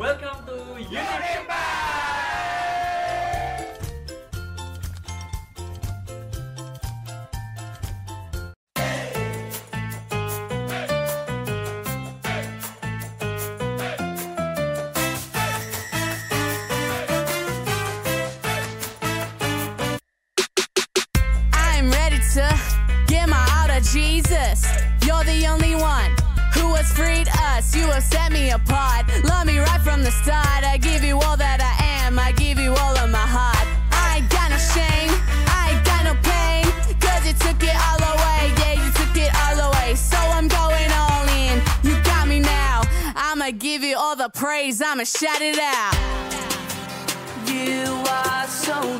Welcome to YouTube. the start. I give you all that I am, I give you all of my heart. I ain't got no shame, I ain't got no pain, cause you took it all away, yeah, you took it all away. So I'm going all in, you got me now. I'ma give you all the praise, I'ma shout it out. You are so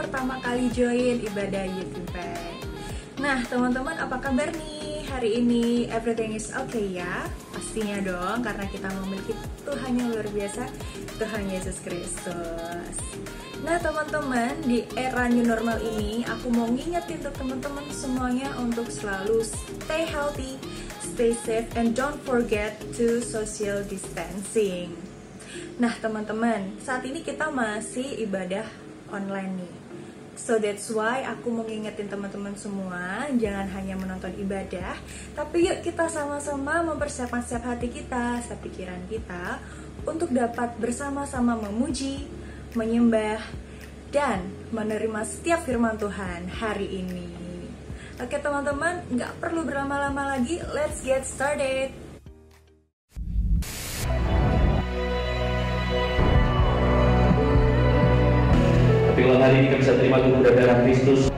pertama kali join ibadah Youth Impact. Nah, teman-teman apa kabar nih hari ini? Everything is okay ya? Pastinya dong, karena kita memiliki Tuhan yang luar biasa, Tuhan Yesus Kristus. Nah teman-teman di era new normal ini aku mau ngingetin untuk teman-teman semuanya untuk selalu stay healthy, stay safe, and don't forget to social distancing. Nah teman-teman saat ini kita masih ibadah online nih. So that's why aku mau ngingetin teman-teman semua Jangan hanya menonton ibadah Tapi yuk kita sama-sama mempersiapkan setiap hati kita Setiap pikiran kita Untuk dapat bersama-sama memuji menyembah, dan menerima setiap firman Tuhan hari ini. Oke teman-teman, nggak perlu berlama-lama lagi, let's get started. Kalau hari ini kita bisa terima tubuh dan darah Kristus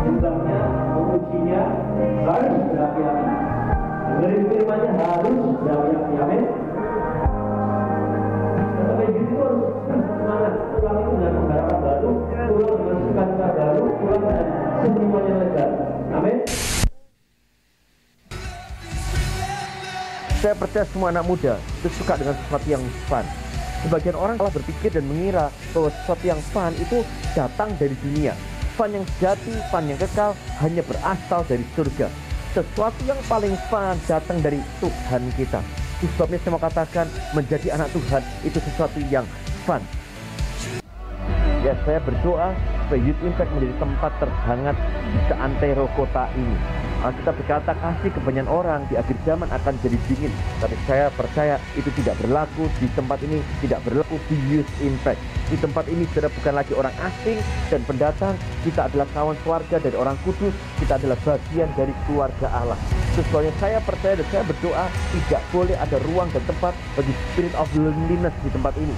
Jumlahnya, memujinya harus berapi-api. Dengerin firmannya harus berapi-api. Amin. Sampai gitu harus semangat. Pulang itu dengan pengharapan baru, pulang dengan sukacita baru, pulang dengan semuanya lega. Amin. Saya percaya semua anak muda itu suka dengan sesuatu yang fun. Sebagian orang malah berpikir dan mengira bahwa sesuatu yang fun itu datang dari dunia. Fun yang sejati, fun yang kekal hanya berasal dari surga. Sesuatu yang paling fun datang dari Tuhan kita. Sebabnya saya mau katakan menjadi anak Tuhan itu sesuatu yang fun. Ya saya berdoa supaya Youth Impact menjadi tempat terhangat di seantero kota ini. Kita berkata kasih kebanyakan orang di akhir zaman akan jadi dingin. Tapi saya percaya itu tidak berlaku di tempat ini, tidak berlaku di Youth Impact. Di tempat ini sudah bukan lagi orang asing dan pendatang. Kita adalah kawan keluarga dari orang kudus. Kita adalah bagian dari keluarga Allah. Sesuanya saya percaya dan saya berdoa tidak boleh ada ruang dan tempat bagi spirit of loneliness di tempat ini.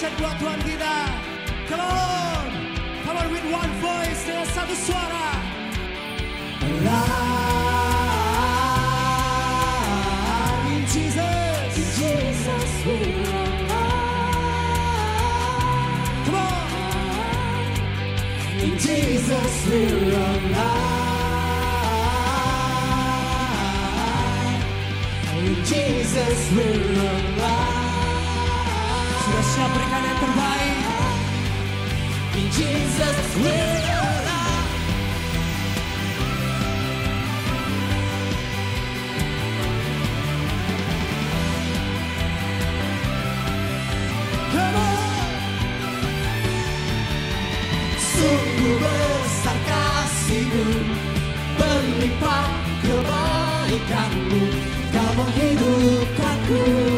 Come on, come on with one voice dengan satu suara. Alive in Jesus, in Jesus we are. Come on, in Jesus we are alive. In Jesus we are alive. Indonesia berikan yang terbaik. In Jesus we Sungguh besar kasihmu. Berlipat kebaikanmu. Kau menghidupkanku.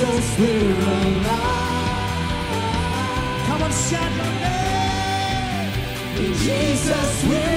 Jesus, we're alive. Come on, shout your name. In Jesus, we're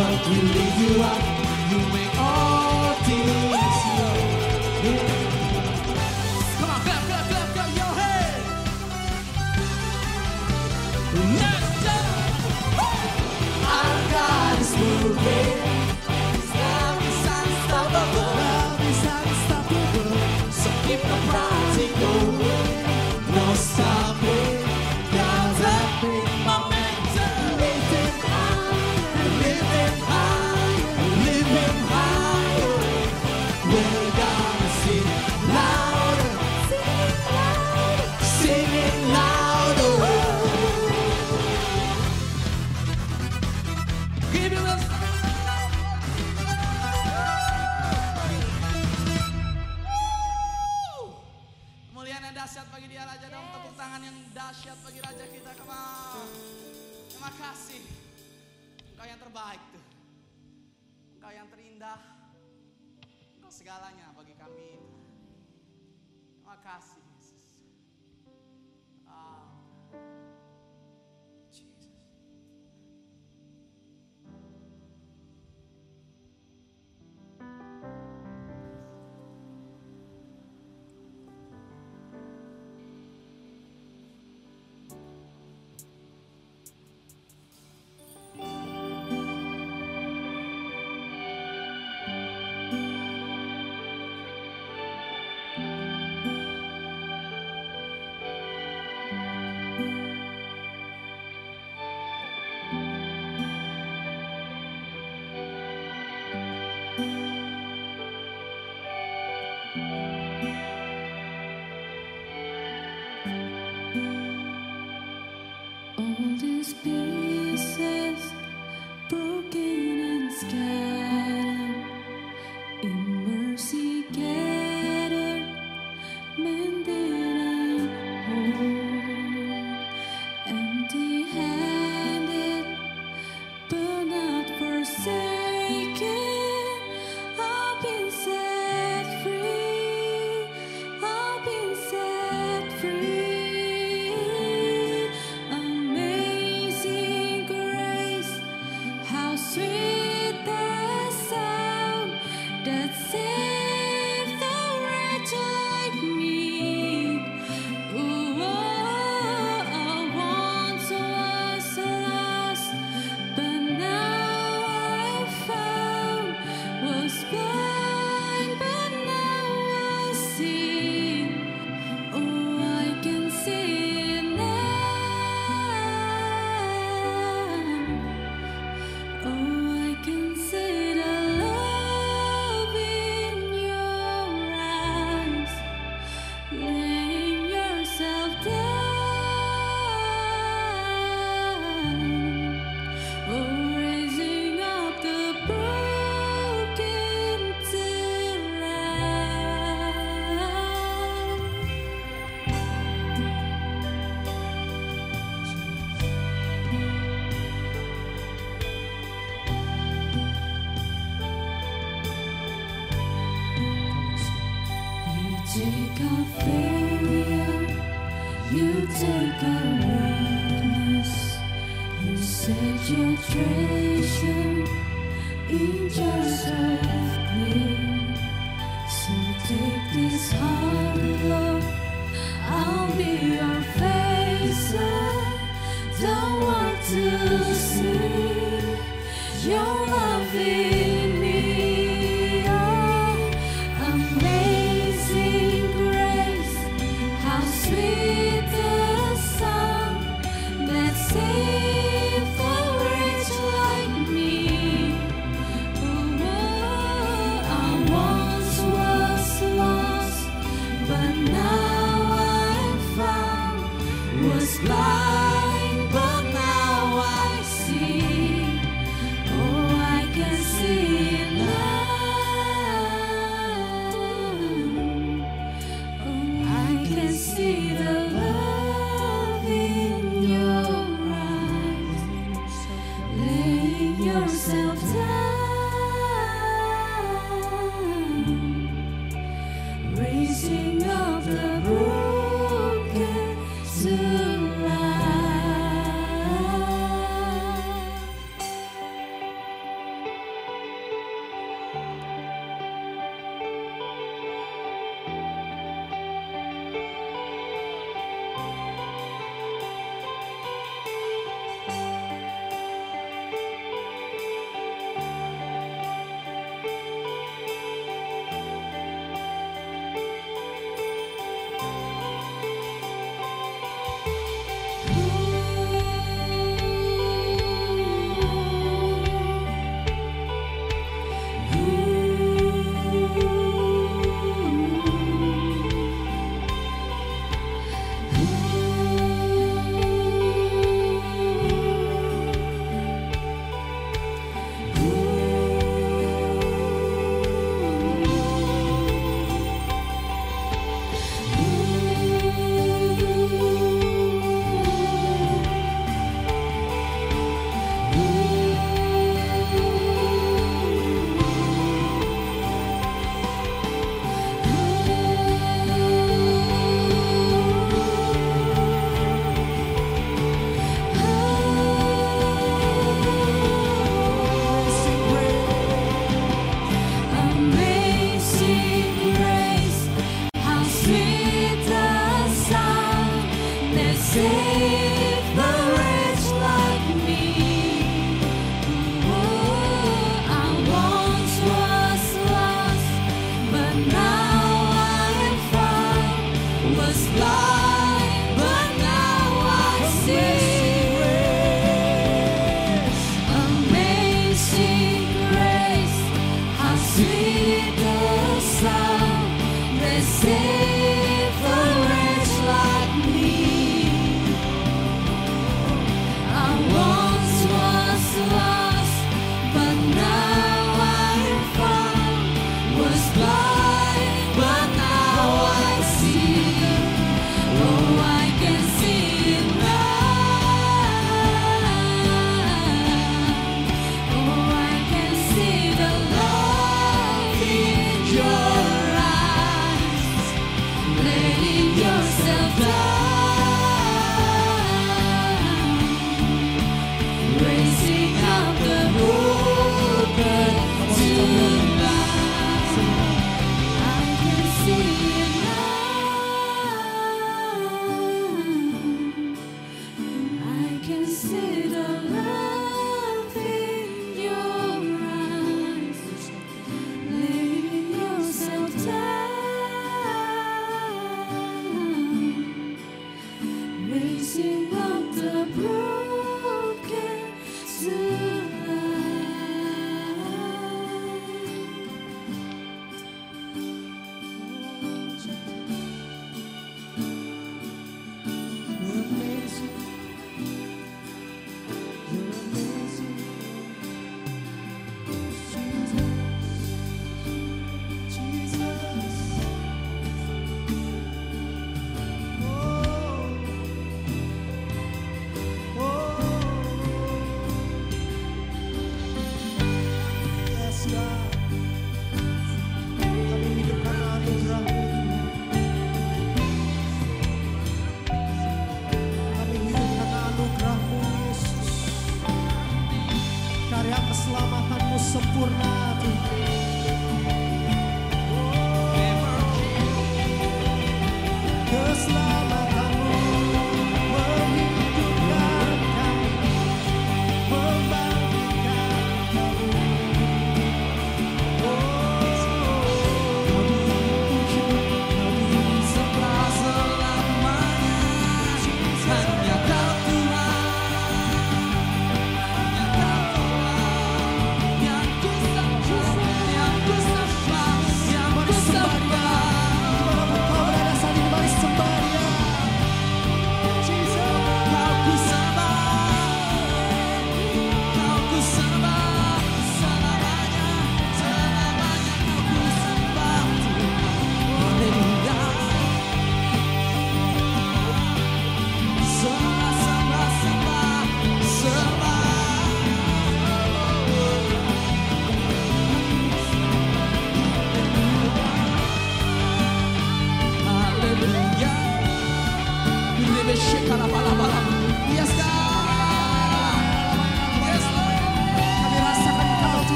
world to you up.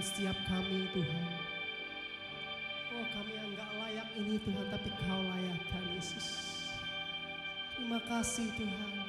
setiap kami Tuhan. Oh kami yang gak layak ini Tuhan tapi kau layakkan Yesus. Terima kasih Tuhan.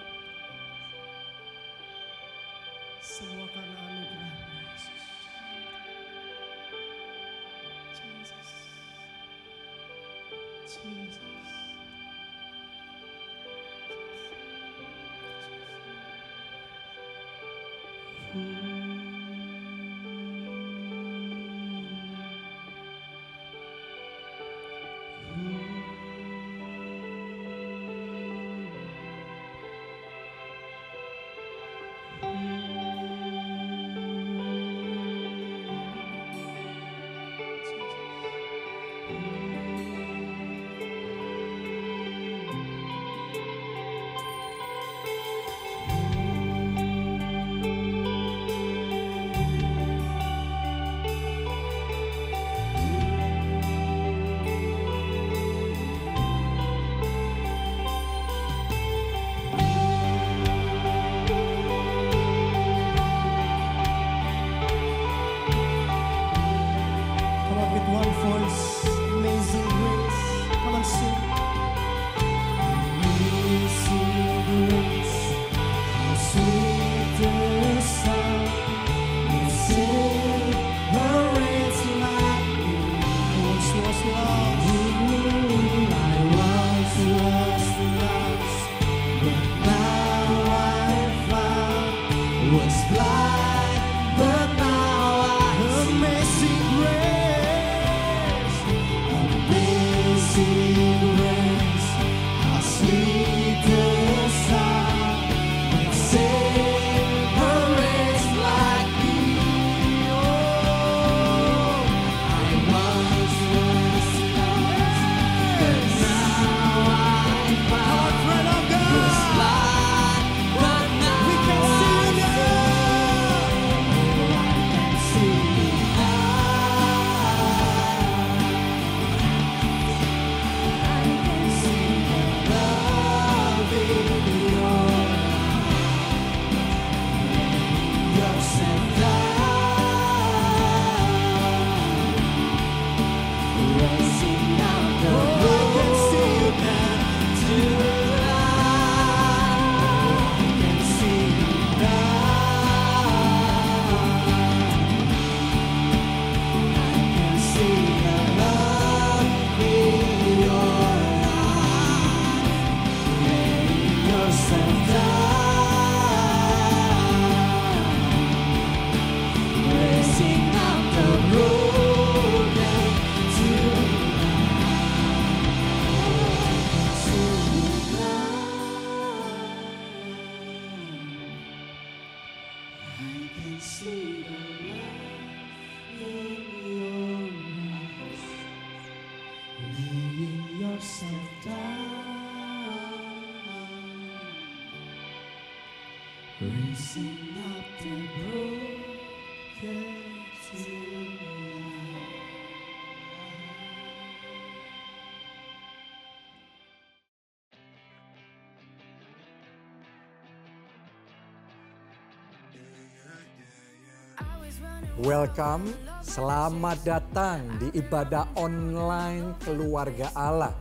Welcome, selamat datang di ibadah online keluarga Allah.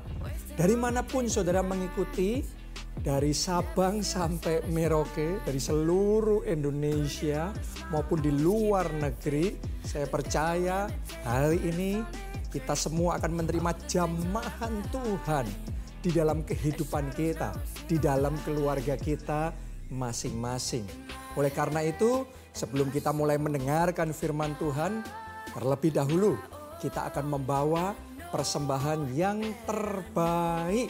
Dari mana pun saudara mengikuti, dari Sabang sampai Merauke, dari seluruh Indonesia maupun di luar negeri, saya percaya hari ini kita semua akan menerima jamahan Tuhan di dalam kehidupan kita, di dalam keluarga kita masing-masing. Oleh karena itu, sebelum kita mulai mendengarkan firman Tuhan, terlebih dahulu kita akan membawa persembahan yang terbaik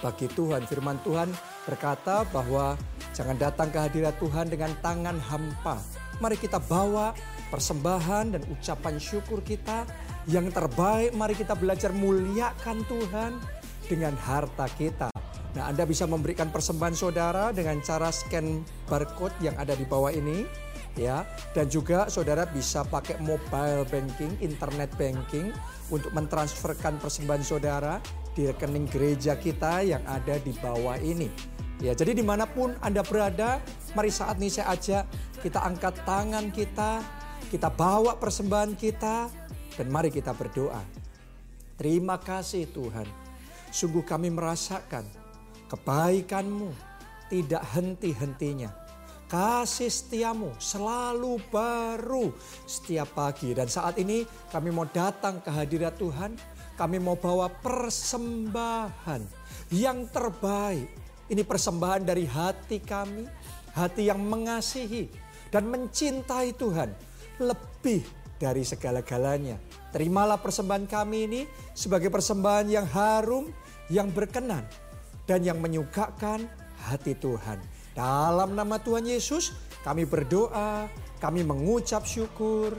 bagi Tuhan. Firman Tuhan berkata bahwa jangan datang ke hadirat Tuhan dengan tangan hampa. Mari kita bawa persembahan dan ucapan syukur kita yang terbaik. Mari kita belajar muliakan Tuhan dengan harta kita. Nah, Anda bisa memberikan persembahan saudara dengan cara scan barcode yang ada di bawah ini, ya. Dan juga saudara bisa pakai mobile banking, internet banking untuk mentransferkan persembahan saudara di rekening gereja kita yang ada di bawah ini. Ya, jadi di mana pun Anda berada, mari saat ini saya ajak kita angkat tangan kita, kita bawa persembahan kita, dan mari kita berdoa. Terima kasih Tuhan, sungguh kami merasakan kebaikanmu tidak henti-hentinya. Kasih setiamu selalu baru setiap pagi. Dan saat ini kami mau datang ke hadirat Tuhan. Kami mau bawa persembahan yang terbaik. Ini persembahan dari hati kami. Hati yang mengasihi dan mencintai Tuhan. Lebih dari segala-galanya. Terimalah persembahan kami ini sebagai persembahan yang harum, yang berkenan dan yang menyukakan hati Tuhan. Dalam nama Tuhan Yesus, kami berdoa, kami mengucap syukur.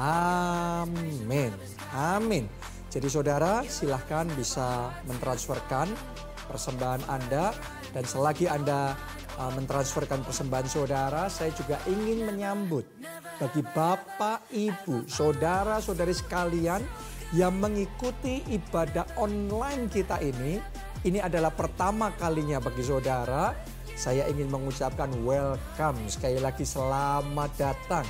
Amin. Amin. Jadi saudara silahkan bisa mentransferkan persembahan Anda dan selagi Anda uh, mentransferkan persembahan saudara, saya juga ingin menyambut bagi Bapak, Ibu, saudara-saudari sekalian yang mengikuti ibadah online kita ini ini adalah pertama kalinya bagi saudara. Saya ingin mengucapkan welcome sekali lagi selamat datang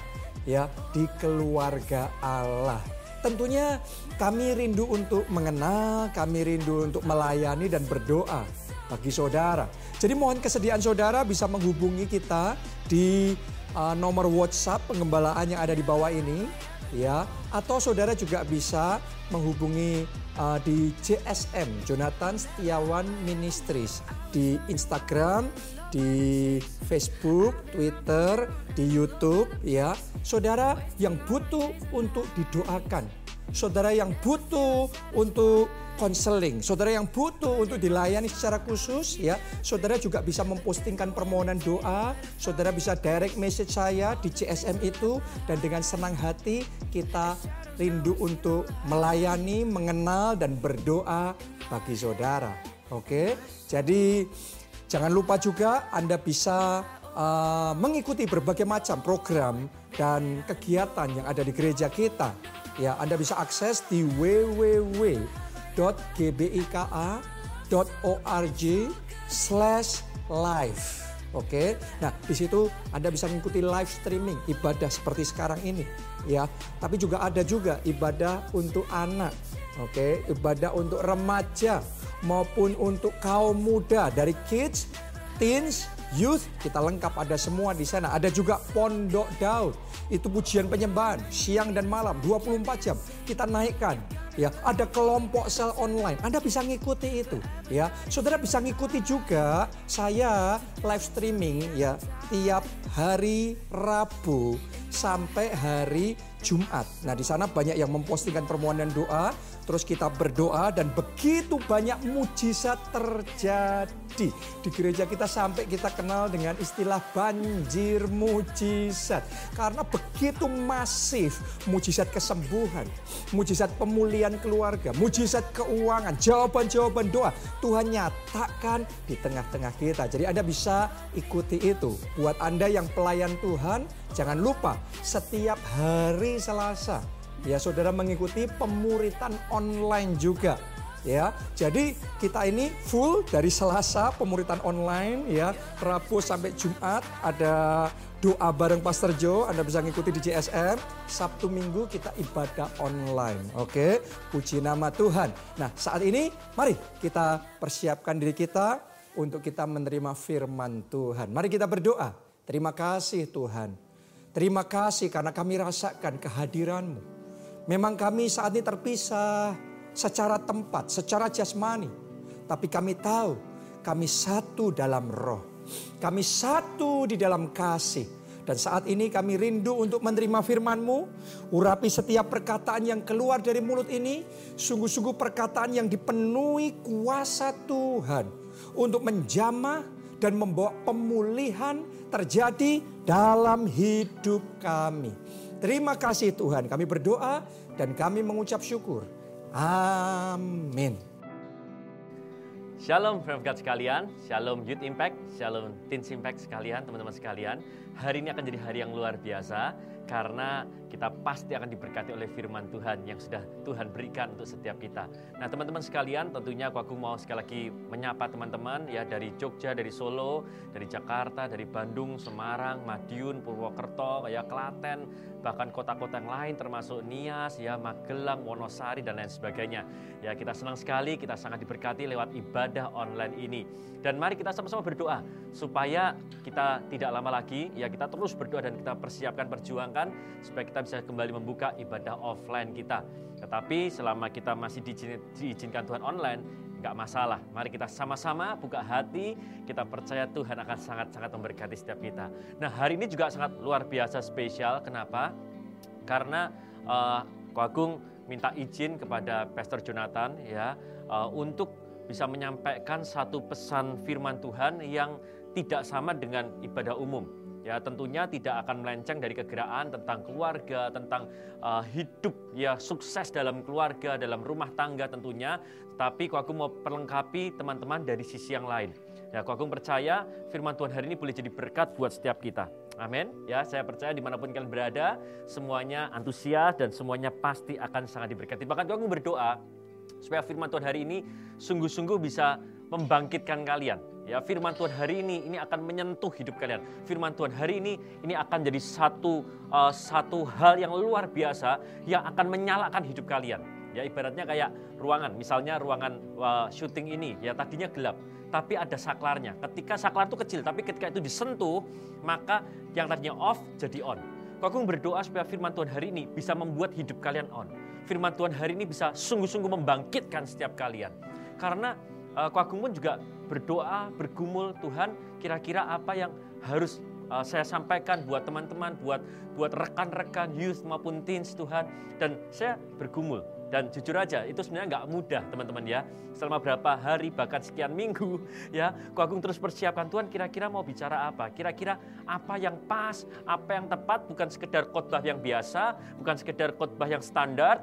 ya di keluarga Allah. Tentunya kami rindu untuk mengenal, kami rindu untuk melayani dan berdoa bagi saudara. Jadi mohon kesediaan saudara bisa menghubungi kita di uh, nomor WhatsApp pengembalaan yang ada di bawah ini ya atau saudara juga bisa menghubungi uh, di JSM Jonathan Setiawan Ministries di Instagram, di Facebook, Twitter, di YouTube ya. Saudara yang butuh untuk didoakan, saudara yang butuh untuk konseling, saudara yang butuh untuk dilayani secara khusus ya, saudara juga bisa mempostingkan permohonan doa, saudara bisa direct message saya di CSM itu. Dan dengan senang hati kita rindu untuk melayani, mengenal dan berdoa bagi saudara. Oke, jadi jangan lupa juga Anda bisa uh, mengikuti berbagai macam program dan kegiatan yang ada di gereja kita. Ya, Anda bisa akses di www.gbika.org/live. Oke. Nah, di situ Anda bisa mengikuti live streaming ibadah seperti sekarang ini, ya. Tapi juga ada juga ibadah untuk anak. Oke, ibadah untuk remaja maupun untuk kaum muda dari kids, teens, youth, kita lengkap ada semua di sana. Ada juga Pondok Daud. Itu pujian penyembahan siang dan malam 24 jam kita naikkan ya ada kelompok sel online Anda bisa ngikuti itu ya saudara bisa ngikuti juga saya live streaming ya tiap hari Rabu sampai hari Jumat. Nah, di sana banyak yang mempostingkan permohonan doa, terus kita berdoa dan begitu banyak mujizat terjadi. Di gereja kita sampai kita kenal dengan istilah banjir mujizat. Karena begitu masif mujizat kesembuhan, mujizat pemulihan keluarga, mujizat keuangan, jawaban-jawaban doa Tuhan nyatakan di tengah-tengah kita. Jadi Anda bisa ikuti itu. Buat Anda yang pelayan Tuhan, jangan lupa setiap hari Selasa ya saudara mengikuti pemuritan online juga ya. Jadi kita ini full dari Selasa pemuritan online ya, Rabu sampai Jumat ada doa bareng Pastor Joe, Anda bisa ngikuti di JSM. Sabtu Minggu kita ibadah online. Oke, puji nama Tuhan. Nah, saat ini mari kita persiapkan diri kita untuk kita menerima firman Tuhan. Mari kita berdoa. Terima kasih Tuhan. Terima kasih karena kami rasakan kehadiranmu. Memang kami saat ini terpisah secara tempat, secara jasmani. Tapi kami tahu kami satu dalam roh. Kami satu di dalam kasih. Dan saat ini kami rindu untuk menerima firman-Mu. Urapi setiap perkataan yang keluar dari mulut ini. Sungguh-sungguh perkataan yang dipenuhi kuasa Tuhan. Untuk menjamah dan membawa pemulihan terjadi dalam hidup kami. Terima kasih Tuhan, kami berdoa dan kami mengucap syukur. Amin. Shalom Friends of God sekalian, Shalom Youth Impact, Shalom Teens Impact sekalian, teman-teman sekalian. Hari ini akan jadi hari yang luar biasa karena kita pasti akan diberkati oleh firman Tuhan yang sudah Tuhan berikan untuk setiap kita. Nah teman-teman sekalian tentunya aku, aku mau sekali lagi menyapa teman-teman ya dari Jogja, dari Solo, dari Jakarta, dari Bandung, Semarang, Madiun, Purwokerto, ya Klaten, bahkan kota-kota yang lain termasuk Nias, ya Magelang, Wonosari dan lain sebagainya. Ya kita senang sekali kita sangat diberkati lewat ibadah online ini. Dan mari kita sama-sama berdoa supaya kita tidak lama lagi ya kita terus berdoa dan kita persiapkan perjuangkan supaya kita bisa kembali membuka ibadah offline kita. Tetapi selama kita masih diizinkan Tuhan online, nggak masalah. Mari kita sama-sama buka hati, kita percaya Tuhan akan sangat-sangat memberkati setiap kita. Nah hari ini juga sangat luar biasa spesial. Kenapa? Karena uh, Agung minta izin kepada Pastor Jonathan ya uh, untuk bisa menyampaikan satu pesan firman Tuhan yang tidak sama dengan ibadah umum. Ya, tentunya tidak akan melenceng dari kegeraan tentang keluarga, tentang uh, hidup ya sukses dalam keluarga, dalam rumah tangga tentunya. Tapi aku mau perlengkapi teman-teman dari sisi yang lain. Ya, aku percaya firman Tuhan hari ini boleh jadi berkat buat setiap kita. Amin. Ya, saya percaya di mana pun kalian berada, semuanya antusias dan semuanya pasti akan sangat diberkati. Bahkan aku berdoa supaya firman Tuhan hari ini sungguh-sungguh bisa membangkitkan kalian. Ya, firman Tuhan hari ini ini akan menyentuh hidup kalian. Firman Tuhan hari ini ini akan jadi satu uh, satu hal yang luar biasa yang akan menyalakan hidup kalian. Ya ibaratnya kayak ruangan, misalnya ruangan uh, syuting ini ya tadinya gelap, tapi ada saklarnya. Ketika saklar itu kecil, tapi ketika itu disentuh, maka yang tadinya off jadi on. Kau berdoa supaya firman Tuhan hari ini bisa membuat hidup kalian on. Firman Tuhan hari ini bisa sungguh-sungguh membangkitkan setiap kalian. Karena uh, pun juga berdoa, bergumul Tuhan kira-kira apa yang harus uh, saya sampaikan buat teman-teman, buat buat rekan-rekan youth maupun teens Tuhan. Dan saya bergumul. Dan jujur aja itu sebenarnya nggak mudah teman-teman ya. Selama berapa hari bahkan sekian minggu ya. Ku Agung terus persiapkan Tuhan kira-kira mau bicara apa. Kira-kira apa yang pas, apa yang tepat. Bukan sekedar khotbah yang biasa, bukan sekedar khotbah yang standar,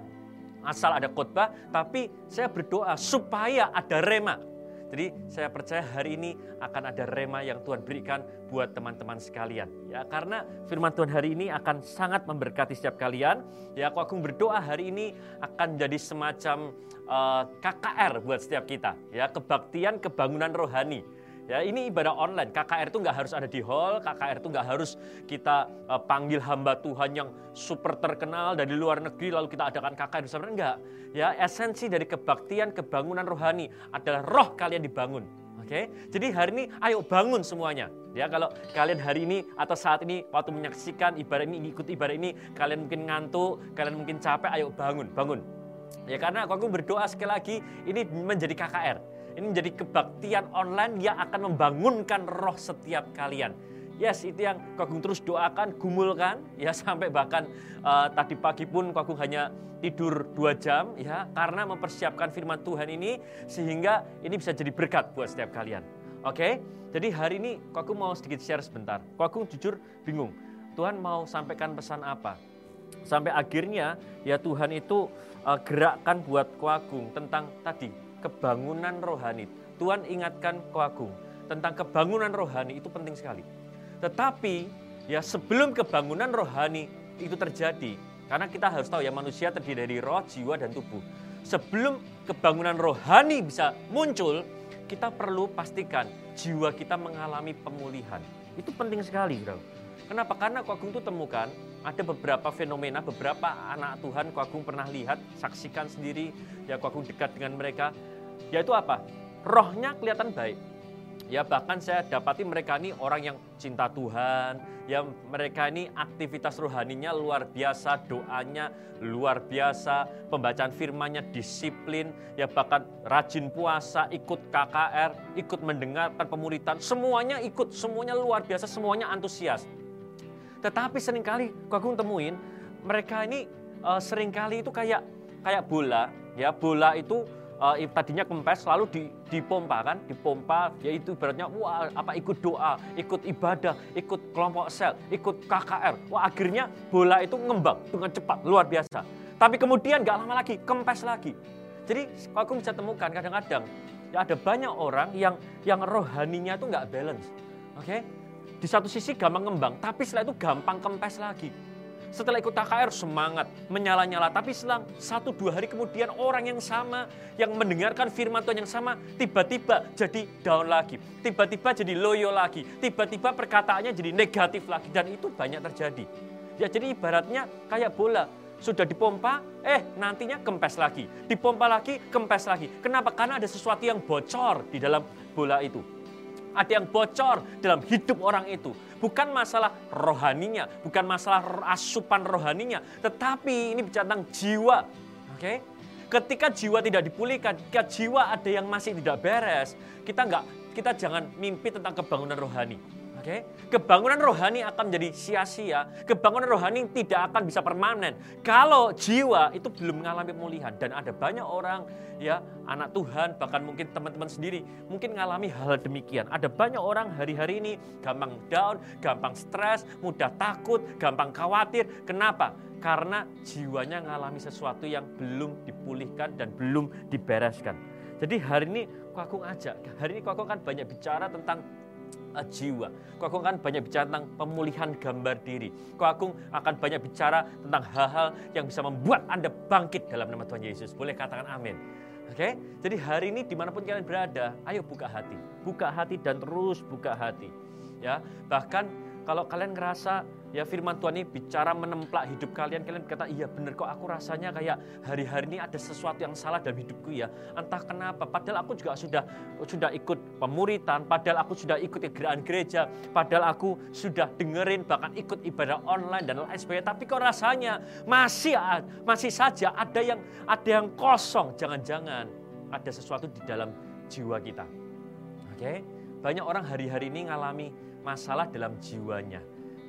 asal ada khotbah, tapi saya berdoa supaya ada rema. Jadi saya percaya hari ini akan ada rema yang Tuhan berikan buat teman-teman sekalian. Ya, karena firman Tuhan hari ini akan sangat memberkati setiap kalian. Ya, aku agung berdoa hari ini akan jadi semacam uh, eh, KKR buat setiap kita. Ya, kebaktian kebangunan rohani Ya, ini ibadah online. KKR itu nggak harus ada di hall, KKR itu nggak harus kita uh, panggil hamba Tuhan yang super terkenal dari luar negeri lalu kita adakan KKR bersama enggak. Ya, esensi dari kebaktian kebangunan rohani adalah roh kalian dibangun. Oke, jadi hari ini ayo bangun semuanya. Ya, kalau kalian hari ini atau saat ini waktu menyaksikan ibadah ini, ikut ibadah ini, kalian mungkin ngantuk, kalian mungkin capek, ayo bangun, bangun. Ya karena aku berdoa sekali lagi ini menjadi KKR. Ini menjadi kebaktian online yang akan membangunkan roh setiap kalian. Yes, itu yang Ko Agung terus doakan, gumulkan, ya sampai bahkan uh, tadi pagi pun Ko Agung hanya tidur dua jam, ya karena mempersiapkan firman Tuhan ini sehingga ini bisa jadi berkat buat setiap kalian. Oke, jadi hari ini Ko Agung mau sedikit share sebentar. Ko Agung jujur bingung, Tuhan mau sampaikan pesan apa? Sampai akhirnya ya Tuhan itu uh, gerakkan buat Ko Agung tentang tadi kebangunan rohani. Tuhan ingatkan Ko Agung tentang kebangunan rohani itu penting sekali tetapi ya sebelum kebangunan rohani itu terjadi, karena kita harus tahu ya manusia terdiri dari roh, jiwa, dan tubuh. Sebelum kebangunan rohani bisa muncul, kita perlu pastikan jiwa kita mengalami pemulihan. Itu penting sekali, bro. Kenapa? Karena Agung itu temukan ada beberapa fenomena, beberapa anak Tuhan Agung pernah lihat, saksikan sendiri, ya Agung dekat dengan mereka. Yaitu apa? Rohnya kelihatan baik, Ya bahkan saya dapati mereka ini orang yang cinta Tuhan, ya mereka ini aktivitas rohaninya luar biasa, doanya luar biasa, pembacaan firmannya disiplin, ya bahkan rajin puasa, ikut KKR, ikut mendengarkan pemuritan, semuanya ikut, semuanya luar biasa, semuanya antusias. Tetapi sering kali kau temuin mereka ini uh, sering kali itu kayak kayak bola, ya bola itu uh, tadinya kempes lalu di, dipompa kan, dipompa yaitu ibaratnya wah apa ikut doa, ikut ibadah, ikut kelompok sel, ikut KKR. Wah akhirnya bola itu ngembang dengan cepat luar biasa. Tapi kemudian nggak lama lagi kempes lagi. Jadi aku bisa temukan kadang-kadang ya ada banyak orang yang yang rohaninya itu nggak balance. Oke? Okay? Di satu sisi gampang ngembang, tapi setelah itu gampang kempes lagi. Setelah ikut KKR semangat, menyala-nyala. Tapi selang satu dua hari kemudian orang yang sama, yang mendengarkan firman Tuhan yang sama, tiba-tiba jadi down lagi. Tiba-tiba jadi loyo lagi. Tiba-tiba perkataannya jadi negatif lagi. Dan itu banyak terjadi. Ya jadi ibaratnya kayak bola. Sudah dipompa, eh nantinya kempes lagi. Dipompa lagi, kempes lagi. Kenapa? Karena ada sesuatu yang bocor di dalam bola itu ada yang bocor dalam hidup orang itu. Bukan masalah rohaninya, bukan masalah asupan rohaninya, tetapi ini bicara tentang jiwa. Oke? Okay? Ketika jiwa tidak dipulihkan, ketika jiwa ada yang masih tidak beres, kita nggak kita jangan mimpi tentang kebangunan rohani. Oke, okay? kebangunan rohani akan menjadi sia-sia. Kebangunan rohani tidak akan bisa permanen kalau jiwa itu belum mengalami pemulihan. Dan ada banyak orang ya anak Tuhan bahkan mungkin teman-teman sendiri mungkin mengalami hal demikian. Ada banyak orang hari-hari ini gampang down, gampang stres, mudah takut, gampang khawatir. Kenapa? Karena jiwanya mengalami sesuatu yang belum dipulihkan dan belum dibereskan. Jadi hari ini aku ngajak, hari ini aku kan banyak bicara tentang jiwa. Ko Agung akan banyak bicara tentang pemulihan gambar diri. Ko Agung akan banyak bicara tentang hal-hal yang bisa membuat Anda bangkit dalam nama Tuhan Yesus. Boleh katakan amin. Oke, okay? jadi hari ini di mana pun kalian berada, ayo buka hati, buka hati dan terus buka hati. Ya, bahkan kalau kalian ngerasa ya firman Tuhan ini bicara menemplak hidup kalian, kalian kata iya benar kok aku rasanya kayak hari-hari ini ada sesuatu yang salah dalam hidupku ya. Entah kenapa, padahal aku juga sudah sudah ikut pemuritan, padahal aku sudah ikut gerakan gereja, padahal aku sudah dengerin bahkan ikut ibadah online dan lain sebagainya. Tapi kok rasanya masih masih saja ada yang ada yang kosong. Jangan-jangan ada sesuatu di dalam jiwa kita. Oke, banyak orang hari-hari ini ngalami masalah dalam jiwanya.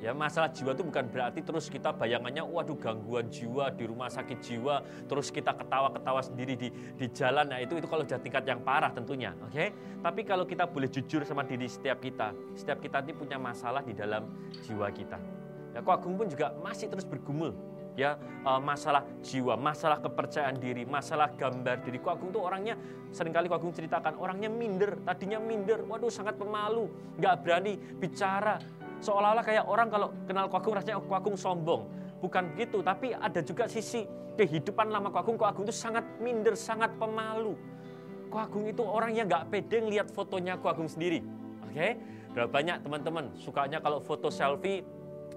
Ya, masalah jiwa itu bukan berarti terus kita bayangannya waduh gangguan jiwa di rumah sakit jiwa, terus kita ketawa-ketawa sendiri di di jalan. Nah, itu itu kalau sudah tingkat yang parah tentunya, oke? Okay? Tapi kalau kita boleh jujur sama diri setiap kita, setiap kita ini punya masalah di dalam jiwa kita. Ya, kok Agung pun juga masih terus bergumul ya uh, masalah jiwa, masalah kepercayaan diri, masalah gambar diri. Ko Agung tuh orangnya sering kali Ko Agung ceritakan orangnya minder, tadinya minder, waduh sangat pemalu, nggak berani bicara. Seolah-olah kayak orang kalau kenal Ko Agung rasanya Ko Agung sombong. Bukan gitu, tapi ada juga sisi kehidupan lama Ko Agung. Ko Agung itu sangat minder, sangat pemalu. Ko Agung itu orang yang nggak pede ngeliat fotonya Ko Agung sendiri. Oke, okay? Berapa banyak teman-teman sukanya kalau foto selfie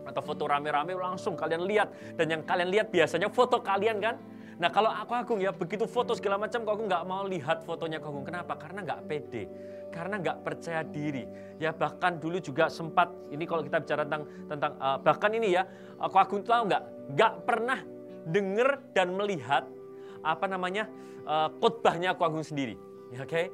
atau foto rame-rame langsung kalian lihat. Dan yang kalian lihat biasanya foto kalian kan? Nah kalau aku agung ya begitu foto segala macam kok aku nggak mau lihat fotonya kok kenapa? Karena nggak pede. Karena nggak percaya diri. Ya bahkan dulu juga sempat ini kalau kita bicara tentang tentang uh, bahkan ini ya aku agung tahu nggak? Nggak pernah dengar dan melihat apa namanya uh, khotbahnya aku agung sendiri. Ya oke? Okay?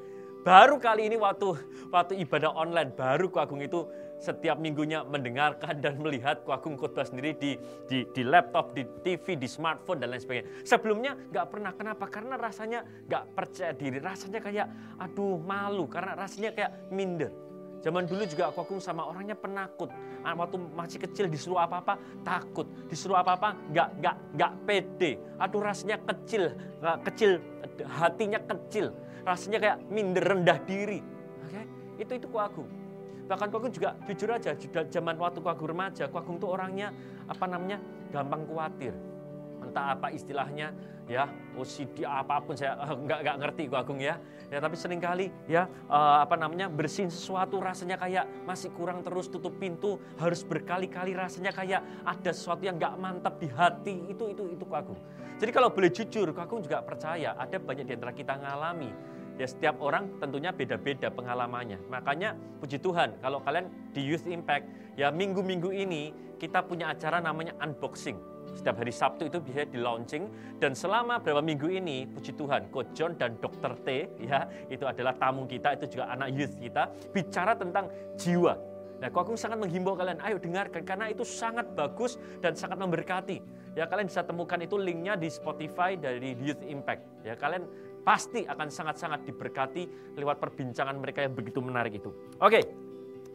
baru kali ini waktu waktu ibadah online baru aku agung itu setiap minggunya mendengarkan dan melihat Kuagung khotbah sendiri di, di, di laptop, di TV, di smartphone dan lain sebagainya. Sebelumnya nggak pernah. Kenapa? Karena rasanya nggak percaya diri. Rasanya kayak aduh malu. Karena rasanya kayak minder. Zaman dulu juga aku sama orangnya penakut. Ah, Waktu masih kecil disuruh apa-apa takut, disuruh apa-apa nggak nggak nggak pede. Aduh rasanya kecil, nggak kecil, hatinya kecil. Rasanya kayak minder rendah diri. Oke, itu itu kuagung. Bahkan kuagung juga jujur aja, zaman waktu kuagung remaja, kuagung tuh orangnya apa namanya gampang khawatir entah apa istilahnya ya OCD apa pun saya eh, nggak nggak ngerti kok Agung ya. Ya tapi sering kali ya eh, apa namanya bersihin sesuatu rasanya kayak masih kurang terus tutup pintu harus berkali-kali rasanya kayak ada sesuatu yang nggak mantap di hati itu itu itu kok Agung jadi kalau boleh jujur kok Agung juga percaya ada banyak di antara kita ngalami ya setiap orang tentunya beda-beda pengalamannya makanya puji Tuhan kalau kalian di Youth Impact ya minggu-minggu ini kita punya acara namanya unboxing setiap hari Sabtu itu bisa di launching dan selama beberapa minggu ini puji Tuhan Coach John dan Dr. T ya itu adalah tamu kita itu juga anak youth kita bicara tentang jiwa Nah, aku sangat menghimbau kalian, ayo dengarkan karena itu sangat bagus dan sangat memberkati. Ya, kalian bisa temukan itu linknya di Spotify dari Youth Impact. Ya, kalian pasti akan sangat-sangat diberkati lewat perbincangan mereka yang begitu menarik itu. Oke,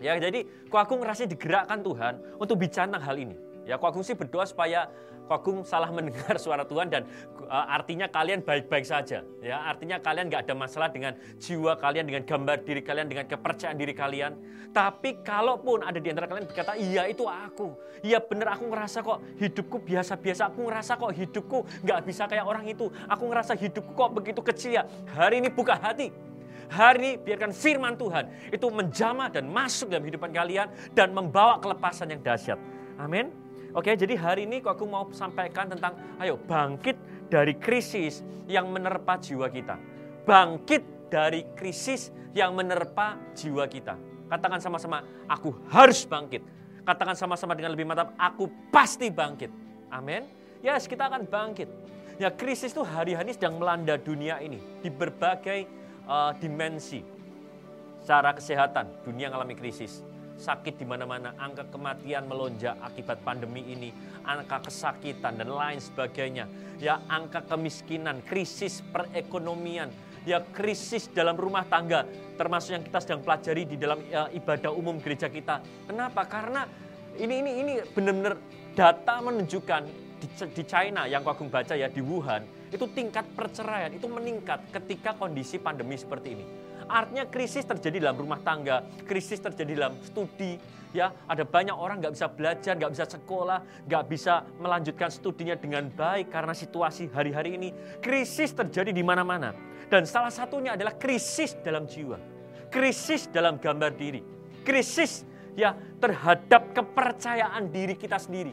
ya jadi aku ngerasa digerakkan Tuhan untuk bicara tentang hal ini. Ya, Agung sih berdoa supaya Ko Agung salah mendengar suara Tuhan dan uh, artinya kalian baik-baik saja. Ya, artinya kalian nggak ada masalah dengan jiwa kalian, dengan gambar diri kalian, dengan kepercayaan diri kalian. Tapi kalaupun ada di antara kalian berkata, iya itu aku. Iya bener aku ngerasa kok hidupku biasa-biasa. Aku ngerasa kok hidupku nggak bisa kayak orang itu. Aku ngerasa hidupku kok begitu kecil ya. Hari ini buka hati. Hari ini biarkan firman Tuhan itu menjamah dan masuk dalam kehidupan kalian dan membawa kelepasan yang dahsyat. Amin. Oke, jadi hari ini aku mau sampaikan tentang ayo bangkit dari krisis yang menerpa jiwa kita. Bangkit dari krisis yang menerpa jiwa kita. Katakan sama-sama, aku harus bangkit. Katakan sama-sama dengan lebih mantap, aku pasti bangkit. Amin. Yes, kita akan bangkit. Ya, krisis itu hari-hari sedang melanda dunia ini di berbagai uh, dimensi. Secara kesehatan, dunia mengalami krisis sakit di mana-mana, angka kematian melonjak akibat pandemi ini, angka kesakitan dan lain sebagainya. Ya, angka kemiskinan, krisis perekonomian, ya krisis dalam rumah tangga, termasuk yang kita sedang pelajari di dalam ya, ibadah umum gereja kita. Kenapa? Karena ini ini ini benar-benar data menunjukkan di, di China yang Agung baca ya di Wuhan itu tingkat perceraian itu meningkat ketika kondisi pandemi seperti ini. Artinya krisis terjadi dalam rumah tangga, krisis terjadi dalam studi, ya ada banyak orang nggak bisa belajar, nggak bisa sekolah, nggak bisa melanjutkan studinya dengan baik karena situasi hari-hari ini. Krisis terjadi di mana-mana. Dan salah satunya adalah krisis dalam jiwa. Krisis dalam gambar diri. Krisis ya terhadap kepercayaan diri kita sendiri.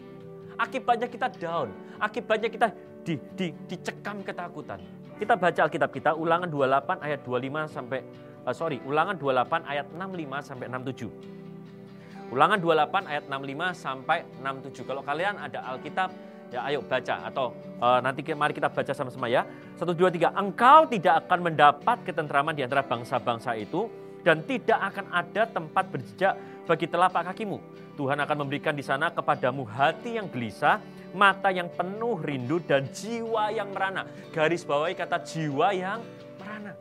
Akibatnya kita down, akibatnya kita di, di, dicekam ketakutan. Kita baca Alkitab kita ulangan 28 ayat 25 sampai uh, sorry, ulangan 28 ayat 65 sampai 67. Ulangan 28 ayat 65 sampai 67. Kalau kalian ada Alkitab, ya ayo baca atau uh, nanti mari kita baca sama-sama ya. 1 2 3. Engkau tidak akan mendapat ketentraman di antara bangsa-bangsa itu dan tidak akan ada tempat berjejak bagi telapak kakimu. Tuhan akan memberikan di sana kepadamu hati yang gelisah, mata yang penuh rindu, dan jiwa yang merana. Garis bawahi kata jiwa yang merana.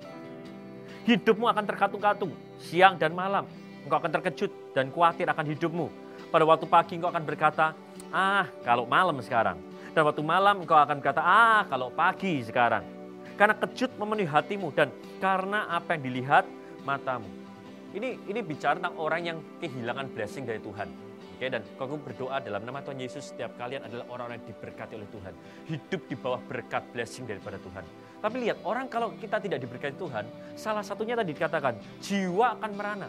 Hidupmu akan terkatung-katung, siang dan malam. Engkau akan terkejut dan khawatir akan hidupmu. Pada waktu pagi engkau akan berkata, ah kalau malam sekarang. Dan waktu malam engkau akan berkata, ah kalau pagi sekarang. Karena kejut memenuhi hatimu dan karena apa yang dilihat matamu. Ini ini bicara tentang orang yang kehilangan blessing dari Tuhan. Oke, dan aku berdoa dalam nama Tuhan Yesus setiap kalian adalah orang-orang yang diberkati oleh Tuhan. Hidup di bawah berkat blessing daripada Tuhan. Tapi lihat, orang kalau kita tidak diberkati Tuhan, salah satunya tadi dikatakan, jiwa akan merana.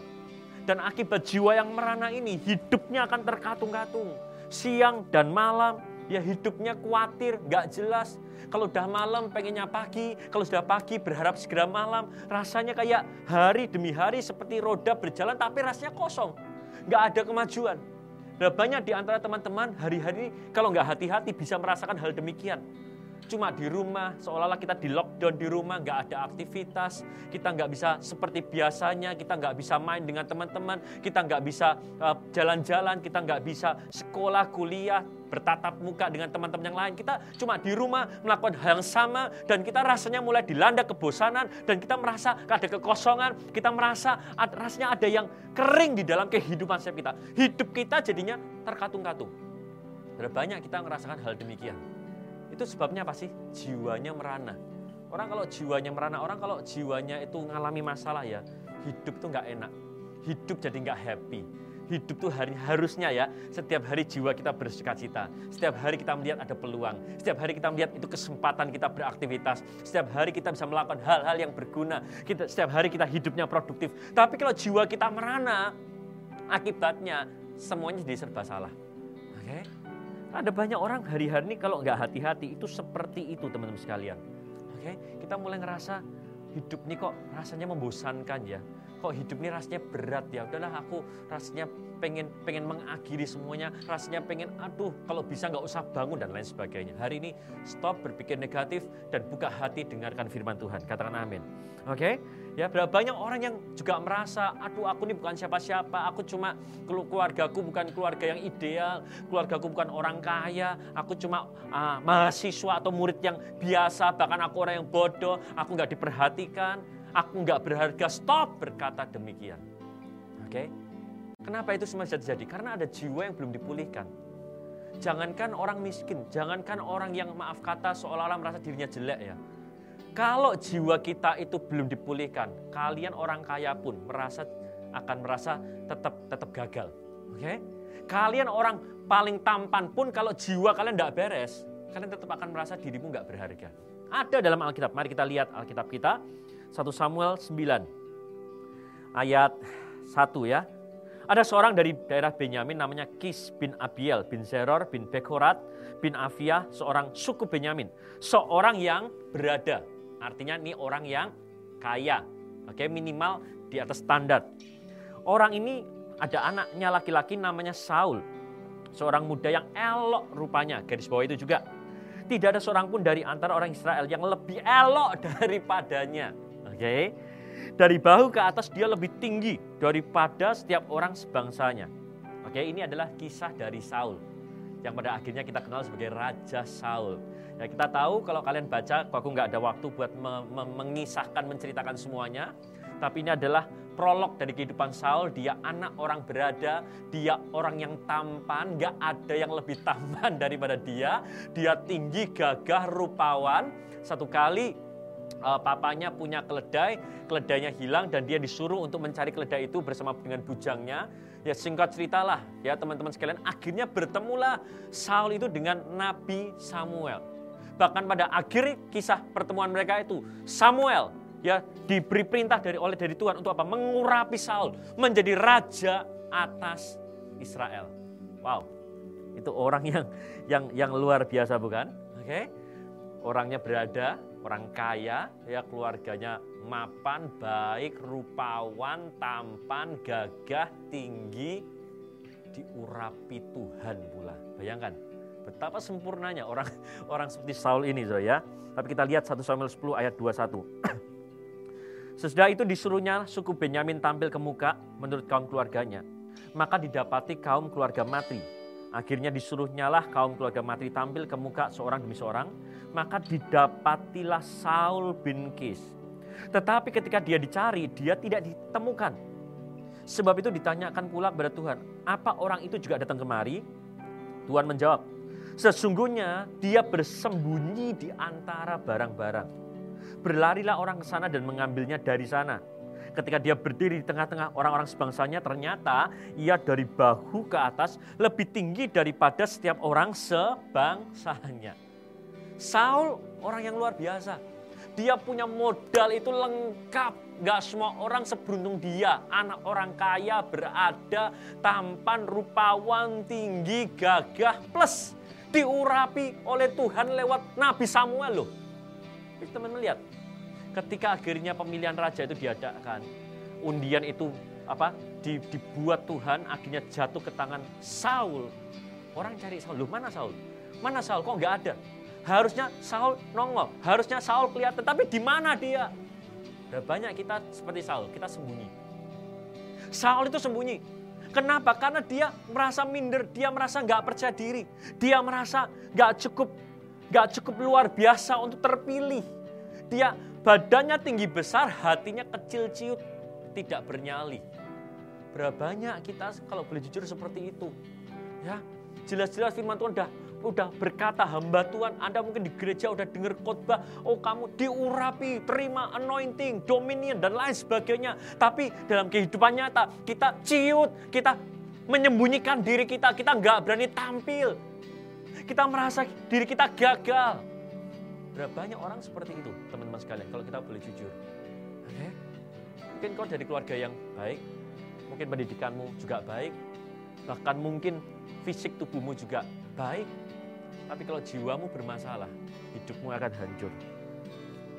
Dan akibat jiwa yang merana ini, hidupnya akan terkatung-katung. Siang dan malam, ya hidupnya khawatir, gak jelas. Kalau udah malam pengennya pagi, kalau sudah pagi berharap segera malam. Rasanya kayak hari demi hari seperti roda berjalan tapi rasanya kosong. Gak ada kemajuan. Dan banyak di antara teman-teman hari-hari kalau nggak hati-hati bisa merasakan hal demikian. Cuma di rumah, seolah-olah kita di lockdown di rumah, nggak ada aktivitas, kita nggak bisa seperti biasanya, kita nggak bisa main dengan teman-teman, kita nggak bisa uh, jalan-jalan, kita nggak bisa sekolah, kuliah, bertatap muka dengan teman-teman yang lain. Kita cuma di rumah melakukan hal yang sama dan kita rasanya mulai dilanda kebosanan dan kita merasa ada kekosongan, kita merasa rasanya ada yang kering di dalam kehidupan kita. Hidup kita jadinya terkatung-katung. Banyak kita merasakan hal demikian. Itu sebabnya apa sih? Jiwanya merana. Orang kalau jiwanya merana, orang kalau jiwanya itu mengalami masalah ya, hidup tuh nggak enak. Hidup jadi nggak happy. Hidup tuh hari harusnya ya, setiap hari jiwa kita bersuka cita. Setiap hari kita melihat ada peluang. Setiap hari kita melihat itu kesempatan kita beraktivitas. Setiap hari kita bisa melakukan hal-hal yang berguna. Kita, setiap hari kita hidupnya produktif. Tapi kalau jiwa kita merana, akibatnya semuanya jadi serba salah. Oke? Okay? Ada banyak orang hari-hari ini kalau nggak hati-hati itu seperti itu teman-teman sekalian. Oke, kita mulai ngerasa hidup ini kok rasanya membosankan ya. Kok hidup ini rasanya berat ya. Udahlah aku rasanya pengen pengen mengakhiri semuanya. Rasanya pengen aduh kalau bisa nggak usah bangun dan lain sebagainya. Hari ini stop berpikir negatif dan buka hati dengarkan firman Tuhan. Katakan amin. Oke? Ya, berapa banyak orang yang juga merasa, aduh aku ini bukan siapa-siapa, aku cuma keluargaku bukan keluarga yang ideal, keluargaku bukan orang kaya, aku cuma uh, mahasiswa atau murid yang biasa, bahkan aku orang yang bodoh, aku nggak diperhatikan, aku nggak berharga. Stop berkata demikian. Oke? Okay? Kenapa itu semua terjadi? Karena ada jiwa yang belum dipulihkan. Jangankan orang miskin, jangankan orang yang maaf kata seolah-olah merasa dirinya jelek ya kalau jiwa kita itu belum dipulihkan, kalian orang kaya pun merasa akan merasa tetap tetap gagal. Oke? Okay? Kalian orang paling tampan pun kalau jiwa kalian tidak beres, kalian tetap akan merasa dirimu nggak berharga. Ada dalam Alkitab. Mari kita lihat Alkitab kita. 1 Samuel 9 ayat 1 ya. Ada seorang dari daerah Benyamin namanya Kis bin Abiel bin Zeror bin Bekorat bin Afia, seorang suku Benyamin. Seorang yang berada Artinya ini orang yang kaya. Oke, minimal di atas standar. Orang ini ada anaknya laki-laki namanya Saul. Seorang muda yang elok rupanya. Garis bawah itu juga. Tidak ada seorang pun dari antara orang Israel yang lebih elok daripadanya. Oke. Dari bahu ke atas dia lebih tinggi daripada setiap orang sebangsanya. Oke, ini adalah kisah dari Saul yang pada akhirnya kita kenal sebagai Raja Saul. Ya kita tahu kalau kalian baca, aku nggak ada waktu buat me me mengisahkan, menceritakan semuanya. Tapi ini adalah prolog dari kehidupan Saul. Dia anak orang berada, dia orang yang tampan, nggak ada yang lebih tampan daripada dia. Dia tinggi, gagah, rupawan. Satu kali uh, papanya punya keledai, keledainya hilang dan dia disuruh untuk mencari keledai itu bersama dengan bujangnya. Ya singkat ceritalah ya teman-teman sekalian, akhirnya bertemulah Saul itu dengan Nabi Samuel. Bahkan pada akhir kisah pertemuan mereka itu Samuel ya diberi perintah dari oleh dari Tuhan untuk apa? Mengurapi Saul menjadi raja atas Israel. Wow. Itu orang yang yang yang luar biasa bukan? Oke. Okay? Orangnya berada, orang kaya, ya keluarganya mapan, baik, rupawan, tampan, gagah, tinggi, diurapi Tuhan pula. Bayangkan, Betapa sempurnanya orang orang seperti Saul ini, so ya. Tapi kita lihat 1 Samuel 10 ayat 21. Sesudah itu disuruhnya suku Benyamin tampil ke muka menurut kaum keluarganya. Maka didapati kaum keluarga mati. Akhirnya disuruhnyalah kaum keluarga mati tampil ke muka seorang demi seorang. Maka didapatilah Saul bin Kis. Tetapi ketika dia dicari, dia tidak ditemukan. Sebab itu ditanyakan pula kepada Tuhan, apa orang itu juga datang kemari? Tuhan menjawab, Sesungguhnya dia bersembunyi di antara barang-barang. Berlarilah orang ke sana dan mengambilnya dari sana. Ketika dia berdiri di tengah-tengah orang-orang sebangsanya, ternyata ia dari bahu ke atas lebih tinggi daripada setiap orang sebangsanya. Saul orang yang luar biasa. Dia punya modal itu lengkap. Gak semua orang seberuntung dia. Anak orang kaya berada, tampan, rupawan, tinggi, gagah, plus diurapi oleh Tuhan lewat Nabi Samuel loh. Teman melihat ketika akhirnya pemilihan raja itu diadakan, undian itu apa dibuat Tuhan akhirnya jatuh ke tangan Saul. Orang cari Saul, loh mana Saul? Mana Saul? Kok nggak ada? Harusnya Saul nongol, harusnya Saul kelihatan, tapi di mana dia? Dan banyak kita seperti Saul, kita sembunyi. Saul itu sembunyi. Kenapa? Karena dia merasa minder, dia merasa nggak percaya diri, dia merasa nggak cukup, nggak cukup luar biasa untuk terpilih. Dia badannya tinggi besar, hatinya kecil ciut, tidak bernyali. Berapa banyak kita kalau boleh jujur seperti itu, ya jelas-jelas firman Tuhan udah udah berkata hamba Tuhan, Anda mungkin di gereja udah dengar khotbah, oh kamu diurapi, terima anointing, dominion dan lain sebagainya. Tapi dalam kehidupan nyata kita ciut, kita menyembunyikan diri kita, kita nggak berani tampil. Kita merasa diri kita gagal. Berapa banyak orang seperti itu, teman-teman sekalian, kalau kita boleh jujur. Oke? Mungkin kau dari keluarga yang baik, mungkin pendidikanmu juga baik, bahkan mungkin fisik tubuhmu juga baik, tapi kalau jiwamu bermasalah, hidupmu akan hancur.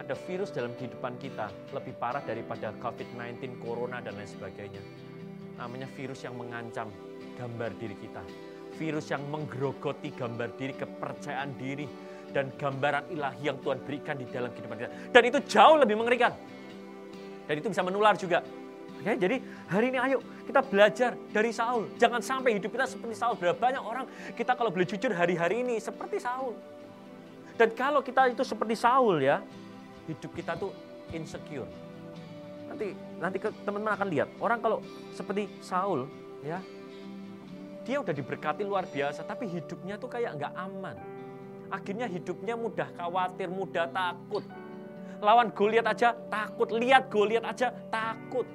Ada virus dalam kehidupan kita lebih parah daripada COVID-19, Corona, dan lain sebagainya. Namanya virus yang mengancam gambar diri kita. Virus yang menggerogoti gambar diri, kepercayaan diri, dan gambaran ilahi yang Tuhan berikan di dalam kehidupan kita. Dan itu jauh lebih mengerikan. Dan itu bisa menular juga. Oke, jadi hari ini ayo kita belajar dari Saul. Jangan sampai hidup kita seperti Saul. Berapa banyak orang kita kalau boleh jujur hari-hari ini seperti Saul. Dan kalau kita itu seperti Saul ya, hidup kita tuh insecure. Nanti nanti teman-teman akan lihat orang kalau seperti Saul ya, dia udah diberkati luar biasa, tapi hidupnya tuh kayak nggak aman. Akhirnya hidupnya mudah khawatir, mudah takut. Lawan Goliat aja takut, lihat Goliat aja takut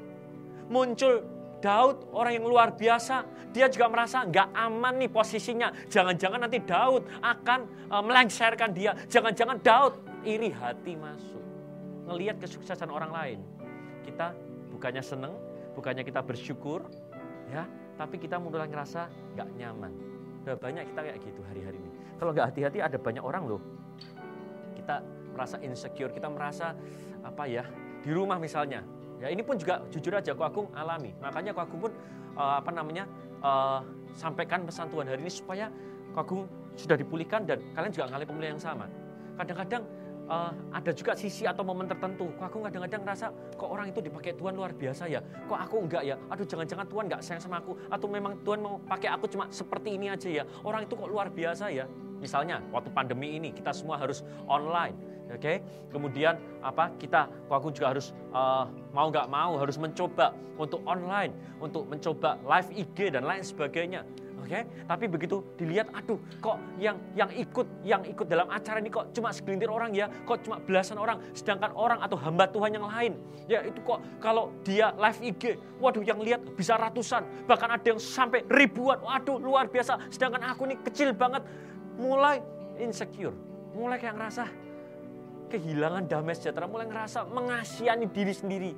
muncul Daud orang yang luar biasa. Dia juga merasa nggak aman nih posisinya. Jangan-jangan nanti Daud akan uh, melengsarkan dia. Jangan-jangan Daud iri hati masuk. Ngelihat kesuksesan orang lain. Kita bukannya seneng, bukannya kita bersyukur, ya, tapi kita mulai ngerasa nggak nyaman. Udah banyak kita kayak gitu hari-hari ini. Kalau nggak hati-hati ada banyak orang loh. Kita merasa insecure, kita merasa apa ya di rumah misalnya Ya ini pun juga jujur aja Ko Agung alami. Makanya Ko Agung pun uh, apa namanya uh, sampaikan pesan Tuhan hari ini supaya Ko Agung sudah dipulihkan dan kalian juga mengalami pemulihan yang sama. Kadang-kadang uh, ada juga sisi atau momen tertentu. Kok aku kadang-kadang ngerasa kok orang itu dipakai Tuhan luar biasa ya. Kok aku enggak ya? Aduh jangan-jangan Tuhan enggak sayang sama aku. Atau memang Tuhan mau pakai aku cuma seperti ini aja ya. Orang itu kok luar biasa ya. Misalnya waktu pandemi ini kita semua harus online Oke, okay? kemudian apa kita, aku juga harus uh, mau nggak mau harus mencoba untuk online, untuk mencoba live IG dan lain sebagainya. Oke, okay? tapi begitu dilihat, aduh, kok yang yang ikut yang ikut dalam acara ini kok cuma segelintir orang ya, kok cuma belasan orang, sedangkan orang atau hamba Tuhan yang lain, ya itu kok kalau dia live IG, waduh yang lihat bisa ratusan, bahkan ada yang sampai ribuan, waduh luar biasa, sedangkan aku ini kecil banget, mulai insecure, mulai kayak ngerasa kehilangan damai sejahtera, mulai ngerasa mengasihani diri sendiri.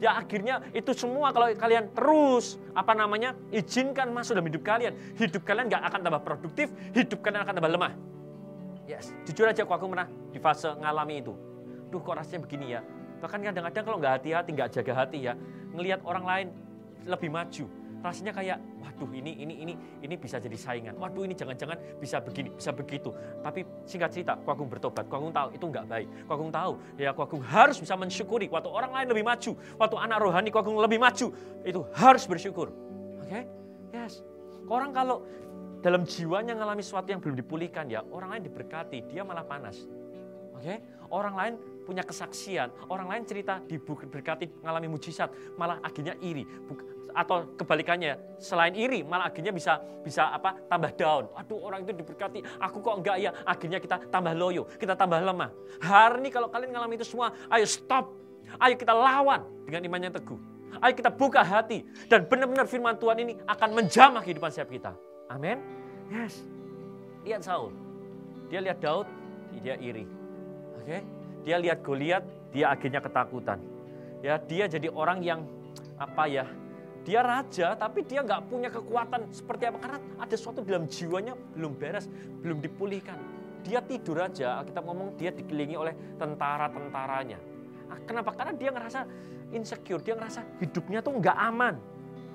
Ya akhirnya itu semua kalau kalian terus apa namanya izinkan masuk dalam hidup kalian, hidup kalian nggak akan tambah produktif, hidup kalian akan tambah lemah. Yes, jujur aja aku, aku pernah di fase ngalami itu. Duh kok rasanya begini ya. Bahkan kadang-kadang kalau nggak hati-hati, nggak jaga hati ya, ngelihat orang lain lebih maju, rasanya kayak waduh ini ini ini ini bisa jadi saingan. Waduh ini jangan-jangan bisa begini, bisa begitu. Tapi singkat cerita, Ku Agung bertobat. Ku Agung tahu itu nggak baik. Ku Agung tahu ya Ku Agung harus bisa mensyukuri waktu orang lain lebih maju, waktu anak rohani Ku Agung lebih maju, itu harus bersyukur. Oke? Okay? Yes. Orang kalau dalam jiwanya mengalami sesuatu yang belum dipulihkan ya, orang lain diberkati, dia malah panas. Oke? Okay? Orang lain punya kesaksian, orang lain cerita diberkati mengalami mujizat, malah akhirnya iri. Atau kebalikannya selain iri malah akhirnya bisa bisa apa tambah down. Aduh orang itu diberkati aku kok enggak ya? Akhirnya kita tambah loyo kita tambah lemah. Hari ini kalau kalian mengalami itu semua ayo stop. Ayo kita lawan dengan iman yang teguh. Ayo kita buka hati dan benar-benar firman Tuhan ini akan menjamah kehidupan setiap kita. Amin. Yes. Lihat Saul. Dia lihat Daud dia iri. Oke? okay? Dia lihat Goliat dia akhirnya ketakutan ya dia jadi orang yang apa ya dia raja, tapi dia nggak punya kekuatan seperti apa. Karena ada sesuatu dalam jiwanya belum beres, belum dipulihkan. Dia tidur aja, kita ngomong dia dikelilingi oleh tentara-tentaranya. Nah, kenapa? Karena dia ngerasa insecure, dia ngerasa hidupnya tuh nggak aman.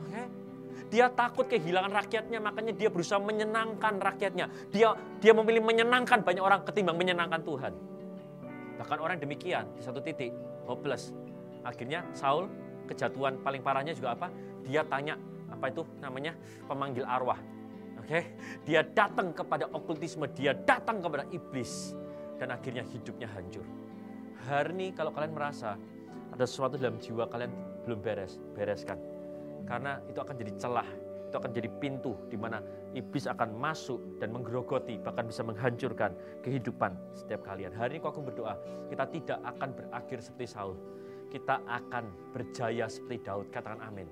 Oke? Dia takut kehilangan rakyatnya, makanya dia berusaha menyenangkan rakyatnya. Dia dia memilih menyenangkan banyak orang ketimbang menyenangkan Tuhan. Bahkan orang demikian di satu titik hopeless. Akhirnya Saul kejatuhan paling parahnya juga apa? Dia tanya apa itu namanya pemanggil arwah. Oke, dia datang kepada okultisme, dia datang kepada iblis dan akhirnya hidupnya hancur. Hari ini kalau kalian merasa ada sesuatu dalam jiwa kalian belum beres, bereskan karena itu akan jadi celah, itu akan jadi pintu di mana iblis akan masuk dan menggerogoti, bahkan bisa menghancurkan kehidupan setiap kalian. Hari ini kok aku berdoa, kita tidak akan berakhir seperti Saul. Kita akan berjaya seperti Daud, katakan amin.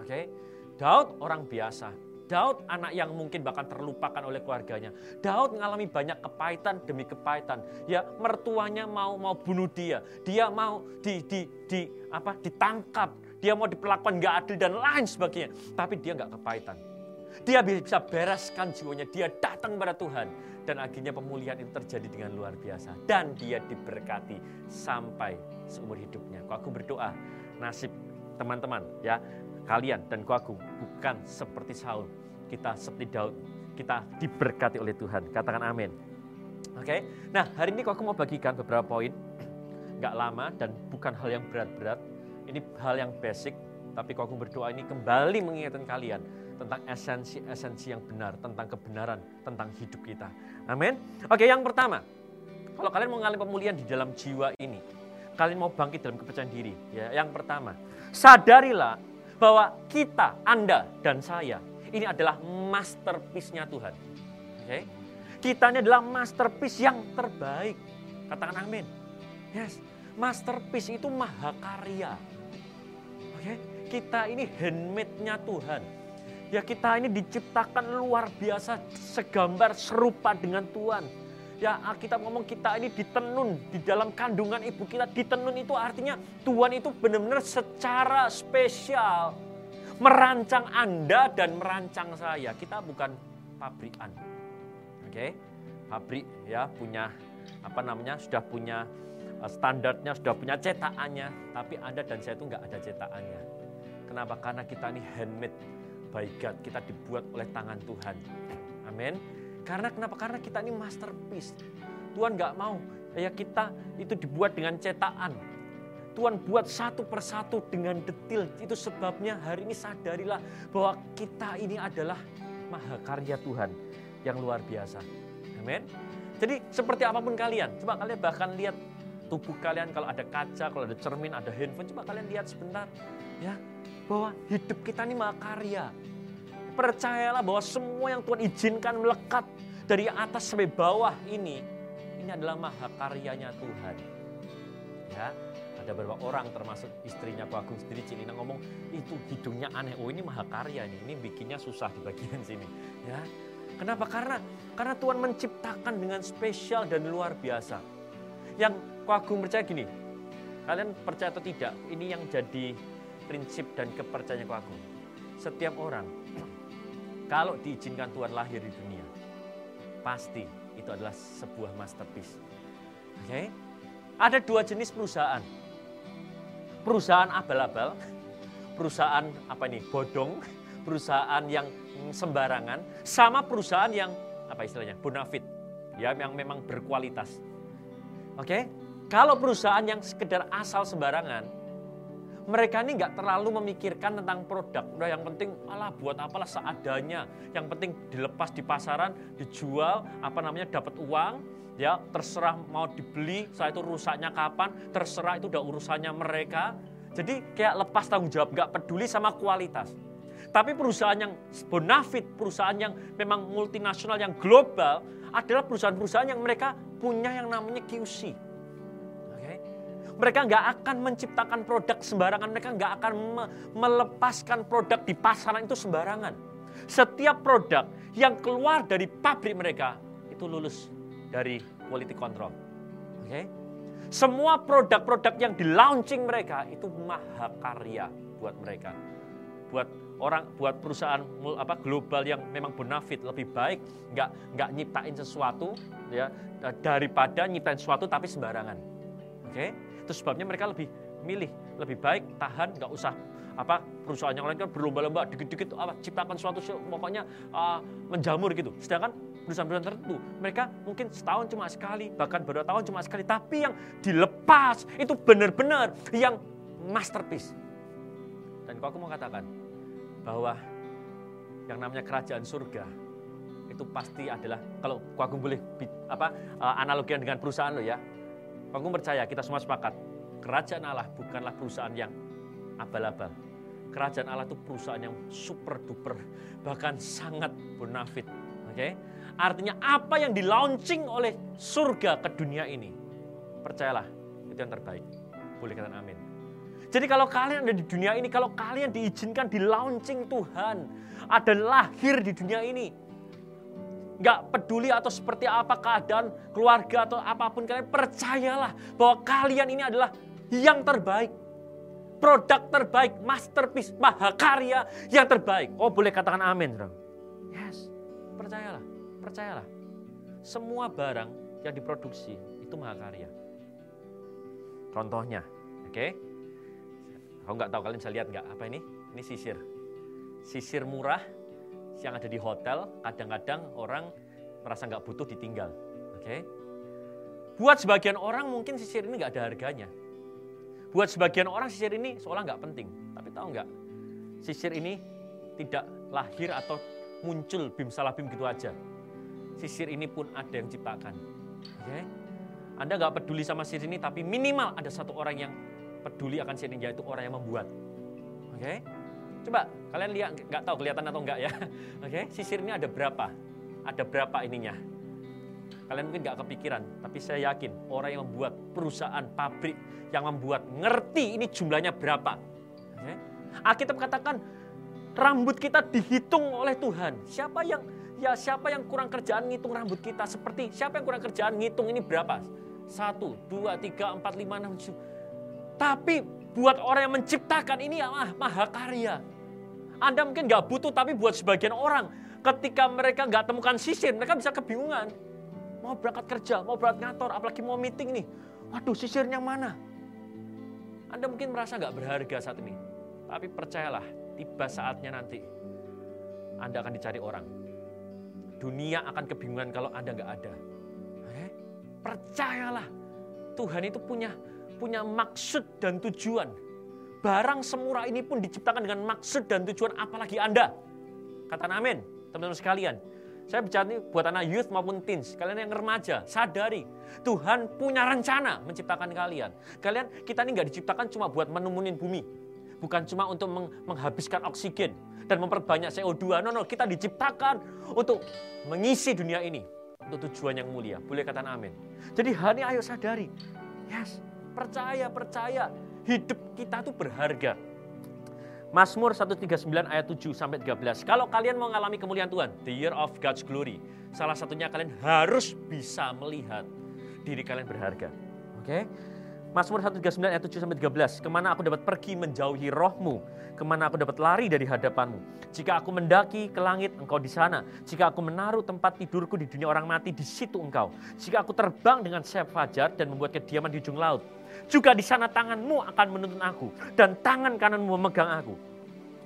Oke, okay? Daud orang biasa, Daud anak yang mungkin bahkan terlupakan oleh keluarganya. Daud mengalami banyak kepahitan demi kepahitan. Ya mertuanya mau mau bunuh dia, dia mau di di di apa ditangkap, dia mau diperlakukan nggak adil dan lain sebagainya. Tapi dia nggak kepahitan. Dia bisa bereskan jiwanya, dia datang kepada Tuhan. Dan akhirnya pemulihan itu terjadi dengan luar biasa. Dan dia diberkati sampai seumur hidupnya. Kok aku berdoa, nasib teman-teman ya, kalian dan ku aku bukan seperti Saul. Kita seperti Daud, kita diberkati oleh Tuhan. Katakan amin. Oke, nah hari ini kok aku mau bagikan beberapa poin. Gak lama dan bukan hal yang berat-berat ini hal yang basic, tapi kau berdoa ini kembali mengingatkan kalian tentang esensi-esensi yang benar, tentang kebenaran, tentang hidup kita. Amin. Oke, yang pertama, kalau kalian mengalami pemulihan di dalam jiwa ini, kalian mau bangkit dalam kepercayaan diri. Ya, yang pertama, sadarilah bahwa kita, Anda dan saya, ini adalah masterpiece-nya Tuhan. Oke. Kita ini adalah masterpiece yang terbaik. Katakan amin. Yes, masterpiece itu mahakarya. Oke, kita ini handmade-nya Tuhan. Ya kita ini diciptakan luar biasa segambar serupa dengan Tuhan. Ya kita ngomong kita ini ditenun di dalam kandungan ibu kita. Ditenun itu artinya Tuhan itu benar-benar secara spesial merancang Anda dan merancang saya. Kita bukan pabrikan. Oke, pabrik ya punya apa namanya sudah punya standarnya, sudah punya cetakannya, tapi Anda dan saya itu nggak ada cetakannya. Kenapa? Karena kita ini handmade by God, kita dibuat oleh tangan Tuhan. Amin. Karena kenapa? Karena kita ini masterpiece. Tuhan nggak mau ya kita itu dibuat dengan cetakan. Tuhan buat satu persatu dengan detil. Itu sebabnya hari ini sadarilah bahwa kita ini adalah mahakarya Tuhan yang luar biasa. Amin. Jadi seperti apa pun kalian, coba kalian bahkan lihat tubuh kalian kalau ada kaca, kalau ada cermin, ada handphone, coba kalian lihat sebentar ya bahwa hidup kita ini makarya. Percayalah bahwa semua yang Tuhan izinkan melekat dari atas sampai bawah ini ini adalah mahakaryanya Tuhan. Ya, ada beberapa orang termasuk istrinya Pak Agung sendiri Cilina ngomong itu hidungnya aneh. Oh ini mahakarya nih, ini bikinnya susah di bagian sini. Ya, kenapa? Karena karena Tuhan menciptakan dengan spesial dan luar biasa. Yang Ko Agung percaya gini, kalian percaya atau tidak, ini yang jadi prinsip dan kepercayaan Ko Agung. Setiap orang, kalau diizinkan Tuhan lahir di dunia, pasti itu adalah sebuah masterpiece. Oke? Okay? Ada dua jenis perusahaan. Perusahaan abal-abal, perusahaan apa ini? Bodong, perusahaan yang sembarangan, sama perusahaan yang apa istilahnya? Bonafit. Ya, yang memang berkualitas. Oke? Okay? Kalau perusahaan yang sekedar asal sembarangan, mereka ini nggak terlalu memikirkan tentang produk. Udah yang penting malah buat apalah seadanya. Yang penting dilepas di pasaran, dijual, apa namanya dapat uang, ya terserah mau dibeli, saya itu rusaknya kapan, terserah itu udah urusannya mereka. Jadi kayak lepas tanggung jawab, nggak peduli sama kualitas. Tapi perusahaan yang bonafit, perusahaan yang memang multinasional, yang global, adalah perusahaan-perusahaan yang mereka punya yang namanya QC mereka nggak akan menciptakan produk sembarangan, mereka nggak akan me melepaskan produk di pasaran itu sembarangan. Setiap produk yang keluar dari pabrik mereka itu lulus dari quality control. Oke? Okay? Semua produk-produk yang di launching mereka itu mahakarya buat mereka. Buat orang buat perusahaan apa global yang memang bonafit lebih baik nggak nggak nyiptain sesuatu ya daripada nyiptain sesuatu tapi sembarangan. Oke? Okay? Itu sebabnya mereka lebih milih, lebih baik tahan, nggak usah apa perusahaan yang lain kan berlomba-lomba dikit-dikit apa ciptakan suatu pokoknya uh, menjamur gitu. Sedangkan perusahaan-perusahaan tertentu mereka mungkin setahun cuma sekali, bahkan beberapa tahun cuma sekali, tapi yang dilepas itu benar-benar yang masterpiece. Dan kok aku mau katakan bahwa yang namanya kerajaan surga itu pasti adalah kalau aku boleh apa uh, analogikan dengan perusahaan lo ya. Aku percaya kita semua sepakat kerajaan Allah bukanlah perusahaan yang abal-abal. Kerajaan Allah itu perusahaan yang super duper bahkan sangat bonafit. Oke? Okay? Artinya apa yang di launching oleh surga ke dunia ini, percayalah itu yang terbaik. Boleh katakan amin. Jadi kalau kalian ada di dunia ini, kalau kalian diizinkan di launching Tuhan, ada lahir di dunia ini, nggak peduli atau seperti apa keadaan keluarga atau apa pun kalian percayalah bahwa kalian ini adalah yang terbaik. Produk terbaik masterpiece mahakarya yang terbaik. Oh boleh katakan amin yes. Percayalah percayalah. Semua barang yang diproduksi itu mahakarya. Contohnya oke? Okay? nggak tahu kalian bisa lihat nggak? Apa ini? Ini sisir. Sisir murah yang ada di hotel, kadang-kadang orang merasa nggak butuh ditinggal. Oke? Okay? Buat sebagian orang mungkin sisir ini nggak ada harganya. Buat sebagian orang sisir ini seolah nggak penting. Tapi tahu nggak? Sisir ini tidak lahir atau muncul bim salah bim gitu aja. Sisir ini pun ada yang ciptakan. Oke? Okay? Anda nggak peduli sama sisir ini, tapi minimal ada satu orang yang peduli akan sisir ini, yaitu orang yang membuat. Oke? Okay? Coba kalian lihat, nggak tahu kelihatan atau enggak ya. Oke, okay? sisir ini ada berapa? Ada berapa ininya? Kalian mungkin nggak kepikiran, tapi saya yakin orang yang membuat perusahaan, pabrik yang membuat ngerti ini jumlahnya berapa. Okay? Alkitab katakan rambut kita dihitung oleh Tuhan. Siapa yang ya siapa yang kurang kerjaan ngitung rambut kita seperti siapa yang kurang kerjaan ngitung ini berapa? Satu, dua, tiga, empat, lima, enam, tujuh. Tapi buat orang yang menciptakan ini ya mah mahakarya. Anda mungkin nggak butuh, tapi buat sebagian orang, ketika mereka nggak temukan sisir, mereka bisa kebingungan. Mau berangkat kerja, mau berangkat ngantor, apalagi mau meeting nih. Waduh, sisirnya mana? Anda mungkin merasa nggak berharga saat ini. Tapi percayalah, tiba saatnya nanti Anda akan dicari orang. Dunia akan kebingungan kalau Anda nggak ada. Oke? Percayalah, Tuhan itu punya punya maksud dan tujuan Barang semurah ini pun diciptakan dengan maksud dan tujuan apalagi Anda. Kata amin, teman-teman sekalian. Saya bicara ini buat anak youth maupun teens, kalian yang remaja, sadari Tuhan punya rencana menciptakan kalian. Kalian kita ini nggak diciptakan cuma buat menumunin bumi, bukan cuma untuk meng menghabiskan oksigen dan memperbanyak CO2. No, no, kita diciptakan untuk mengisi dunia ini untuk tujuan yang mulia. Boleh katakan amin. Jadi hari ayo sadari, yes, percaya, percaya hidup kita tuh berharga. Mazmur 139 ayat 7 sampai 13. Kalau kalian mau mengalami kemuliaan Tuhan, the year of God's glory, salah satunya kalian harus bisa melihat diri kalian berharga. Oke? Okay? Mazmur 139 ayat 7 sampai 13. Ke mana aku dapat pergi menjauhi rohmu? Ke mana aku dapat lari dari hadapanmu? Jika aku mendaki ke langit, engkau di sana. Jika aku menaruh tempat tidurku di dunia orang mati, di situ engkau. Jika aku terbang dengan sayap fajar dan membuat kediaman di ujung laut, juga di sana tanganmu akan menuntun aku dan tangan kananmu memegang aku.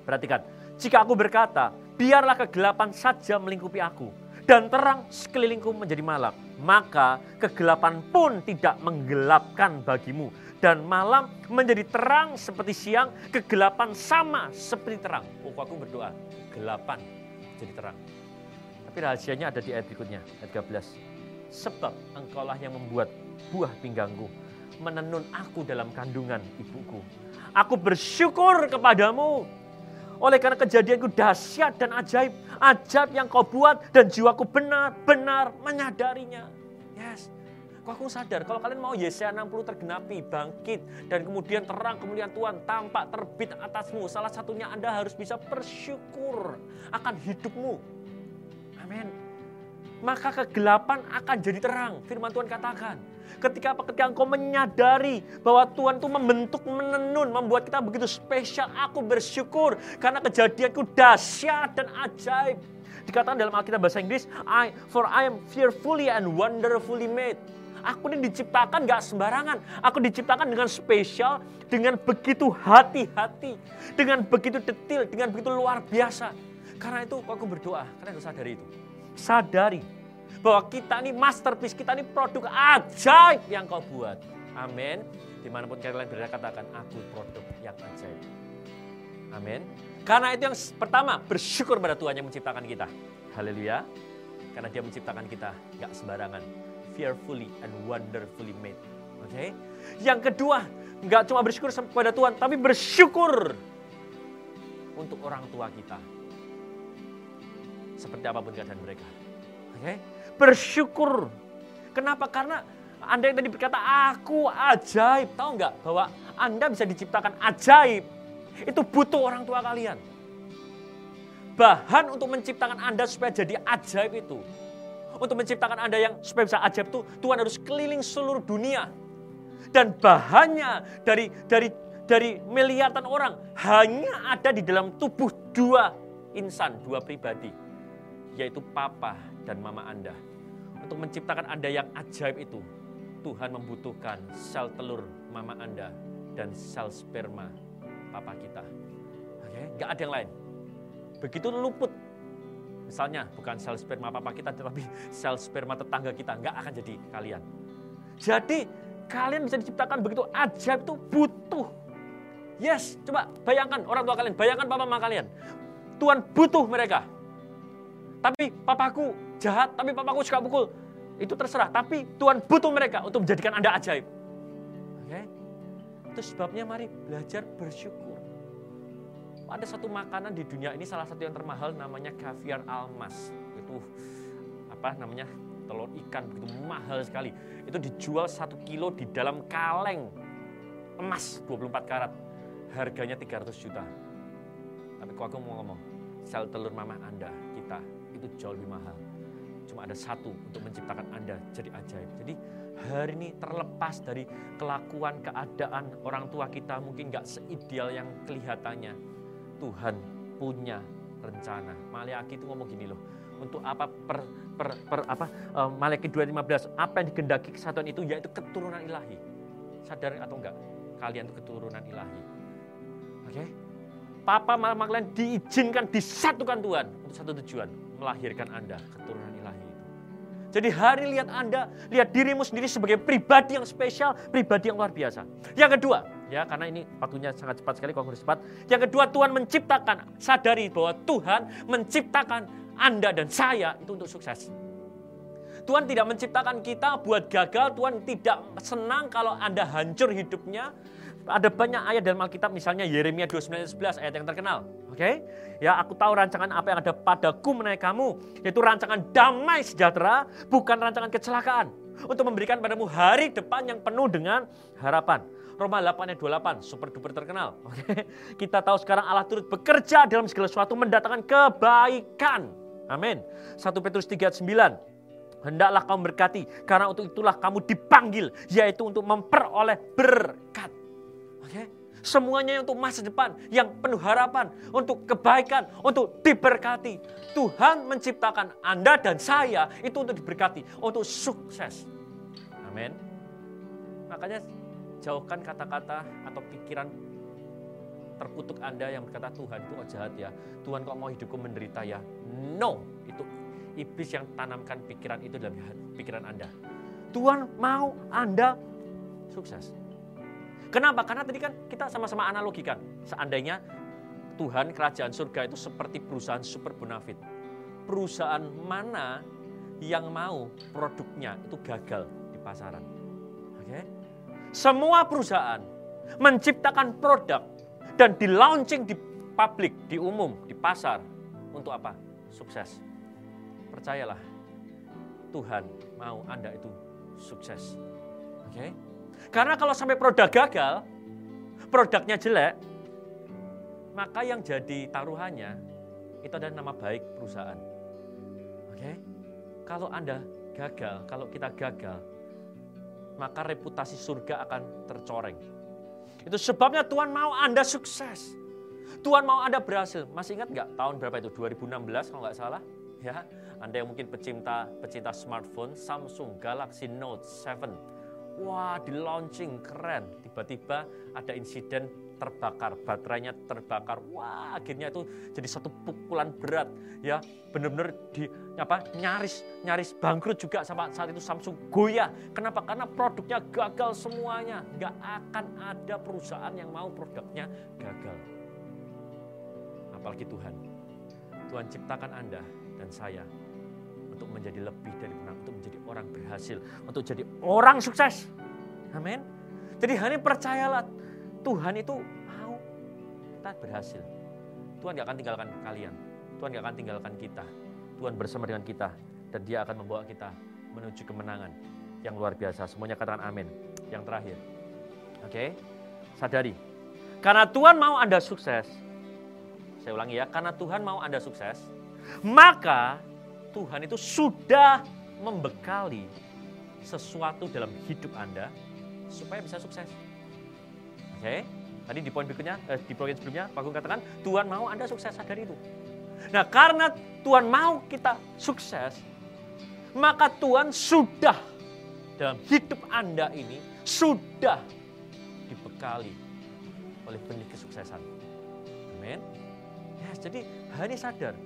Perhatikan, jika aku berkata, biarlah kegelapan saja melingkupi aku dan terang sekelilingku menjadi malam, maka kegelapan pun tidak menggelapkan bagimu dan malam menjadi terang seperti siang, kegelapan sama seperti terang. Oh, aku berdoa, gelapan jadi terang. Tapi rahasianya ada di ayat berikutnya, ayat 13. Sebab engkaulah yang membuat buah pinggangku menenun aku dalam kandungan ibuku. Aku bersyukur kepadamu. Oleh karena kejadianku dahsyat dan ajaib. Ajaib yang kau buat dan jiwaku benar-benar menyadarinya. Yes. Kok aku sadar kalau kalian mau Yesaya 60 tergenapi, bangkit dan kemudian terang kemuliaan Tuhan tampak terbit atasmu. Salah satunya Anda harus bisa bersyukur akan hidupmu. Amin. Maka kegelapan akan jadi terang. Firman Tuhan katakan. Ketika apa? Ketika engkau menyadari bahwa Tuhan itu membentuk, menenun, membuat kita begitu spesial. Aku bersyukur karena kejadianku dahsyat dan ajaib. Dikatakan dalam Alkitab bahasa Inggris, I, for I am fearfully and wonderfully made. Aku ini diciptakan nggak sembarangan. Aku diciptakan dengan spesial, dengan begitu hati-hati, dengan begitu detil, dengan begitu luar biasa. Karena itu aku berdoa, karena harus sadari itu. Sadari bahwa kita ini masterpiece, kita ini produk ajaib yang kau buat. Amin. Di mana pun kalian berada katakan, aku produk yang ajaib. Amin. Karena itu yang pertama, bersyukur pada Tuhan yang menciptakan kita. Haleluya. Karena dia menciptakan kita gak sembarangan. Fearfully and wonderfully made. Oke. Okay? Yang kedua, nggak cuma bersyukur kepada Tuhan, tapi bersyukur untuk orang tua kita. Seperti apa pun keadaan mereka. Oke. Okay? Bersyukur. Kenapa? Karena anda yang tadi berkata, aku ajaib. Tahu nggak bahwa Anda bisa diciptakan ajaib. Itu butuh orang tua kalian bahan untuk menciptakan Anda supaya jadi ajaib itu. Untuk menciptakan Anda yang supaya bisa ajaib itu, Tuhan harus keliling seluruh dunia. Dan bahannya dari dari dari miliaran orang hanya ada di dalam tubuh dua insan, dua pribadi. Yaitu papa dan mama Anda. Untuk menciptakan Anda yang ajaib itu, Tuhan membutuhkan sel telur mama Anda dan sel sperma papa kita. Oke, nggak ada yang lain. Begitu luput, misalnya bukan sel sperma papa kita, tetapi sel sperma tetangga kita, nggak akan jadi kalian. Jadi kalian bisa diciptakan begitu ajaib itu butuh. Yes, coba bayangkan orang tua kalian, bayangkan papa mama kalian. Tuhan butuh mereka. Tapi papaku jahat, tapi papaku suka pukul. Itu terserah, tapi Tuhan butuh mereka untuk menjadikan Anda ajaib. Oke? Okay? Itu sebabnya mari belajar bersyukur. Ada satu makanan di dunia ini salah satu yang termahal namanya caviar almas. Itu apa namanya telur ikan begitu mahal sekali. Itu dijual satu kilo di dalam kaleng emas 24 karat. Harganya 300 juta. Tapi kok aku mau ngomong, sel telur mama Anda, kita, itu jauh lebih mahal. Cuma ada satu untuk menciptakan Anda jadi ajaib. Jadi hari ini terlepas dari kelakuan, keadaan orang tua kita mungkin gak seideal yang kelihatannya Tuhan punya rencana. Maliaki itu ngomong gini loh. Untuk apa per, per, per apa uh, Maliaki 2:15 apa yang digendaki kesatuan itu yaitu keturunan ilahi. Sadar atau enggak? Kalian itu keturunan ilahi. Oke? Okay? Papa mama kalian diizinkan disatukan Tuhan untuk satu tujuan, melahirkan Anda keturunan ilahi itu. Jadi hari lihat Anda, lihat dirimu sendiri sebagai pribadi yang spesial, pribadi yang luar biasa. Yang kedua, ya karena ini waktunya sangat cepat sekali kalau cepat. Yang kedua Tuhan menciptakan, sadari bahwa Tuhan menciptakan Anda dan saya itu untuk sukses. Tuhan tidak menciptakan kita buat gagal, Tuhan tidak senang kalau Anda hancur hidupnya. Ada banyak ayat dalam Alkitab misalnya Yeremia 29:11 ayat yang terkenal. Oke? Okay? Ya, aku tahu rancangan apa yang ada padaku menaik kamu, yaitu rancangan damai sejahtera, bukan rancangan kecelakaan. Untuk memberikan padamu hari depan yang penuh dengan harapan. Roma 8 ayat 28, super duper terkenal. Oke. Kita tahu sekarang Allah turut bekerja dalam segala sesuatu mendatangkan kebaikan. Amin. 1 Petrus 3 ayat 9. Hendaklah kamu berkati, karena untuk itulah kamu dipanggil, yaitu untuk memperoleh berkat. Oke, semuanya untuk masa depan yang penuh harapan, untuk kebaikan, untuk diberkati. Tuhan menciptakan Anda dan saya itu untuk diberkati, untuk sukses. Amin. Makanya jauhkan kata-kata atau pikiran terkutuk Anda yang berkata Tuhan itu kok jahat ya. Tuhan kok mau hidupku menderita ya. No, itu iblis yang tanamkan pikiran itu dalam pikiran Anda. Tuhan mau Anda sukses. Kenapa? Karena tadi kan kita sama-sama analogikan. Seandainya Tuhan kerajaan surga itu seperti perusahaan super bonafit. Perusahaan mana yang mau produknya itu gagal di pasaran. Oke? Okay? Semua perusahaan menciptakan produk dan di launching di publik, di umum, di pasar. Untuk apa? Sukses. Percayalah, Tuhan mau Anda itu sukses. Oke? Okay? Karena kalau sampai produk gagal, produknya jelek, maka yang jadi taruhannya itu adalah nama baik perusahaan. Oke? Okay? Kalau Anda gagal, kalau kita gagal, maka reputasi surga akan tercoreng. Itu sebabnya Tuhan mau Anda sukses. Tuhan mau Anda berhasil. Masih ingat nggak tahun berapa itu? 2016 kalau nggak salah. ya. Anda yang mungkin pecinta pecinta smartphone Samsung Galaxy Note 7. Wah, di launching keren. Tiba-tiba ada insiden terbakar, baterainya terbakar. Wah, akhirnya itu jadi satu pukulan berat ya. Benar-benar di apa? nyaris nyaris bangkrut juga sama saat itu Samsung goyah. Kenapa? Karena produknya gagal semuanya. Nggak akan ada perusahaan yang mau produknya gagal. Apalagi Tuhan. Tuhan ciptakan Anda dan saya untuk menjadi lebih dari menang, untuk menjadi orang berhasil, untuk jadi orang sukses. Amin. Jadi hanya percayalah, Tuhan itu mau kita berhasil. Tuhan gak akan tinggalkan kalian. Tuhan gak akan tinggalkan kita. Tuhan bersama dengan kita. Dan dia akan membawa kita menuju kemenangan yang luar biasa. Semuanya katakan amin. Yang terakhir. Oke, sadari. Karena Tuhan mau Anda sukses. Saya ulangi ya, karena Tuhan mau Anda sukses. Maka Tuhan itu sudah membekali sesuatu dalam hidup Anda supaya bisa sukses. Oke, tadi di poin berikutnya, eh, di poin sebelumnya, Pak Gung katakan Tuhan mau Anda sukses sadari itu. Nah, karena Tuhan mau kita sukses, maka Tuhan sudah dalam hidup Anda ini sudah dibekali oleh benih kesuksesan. Amin. Yes, jadi hari sadar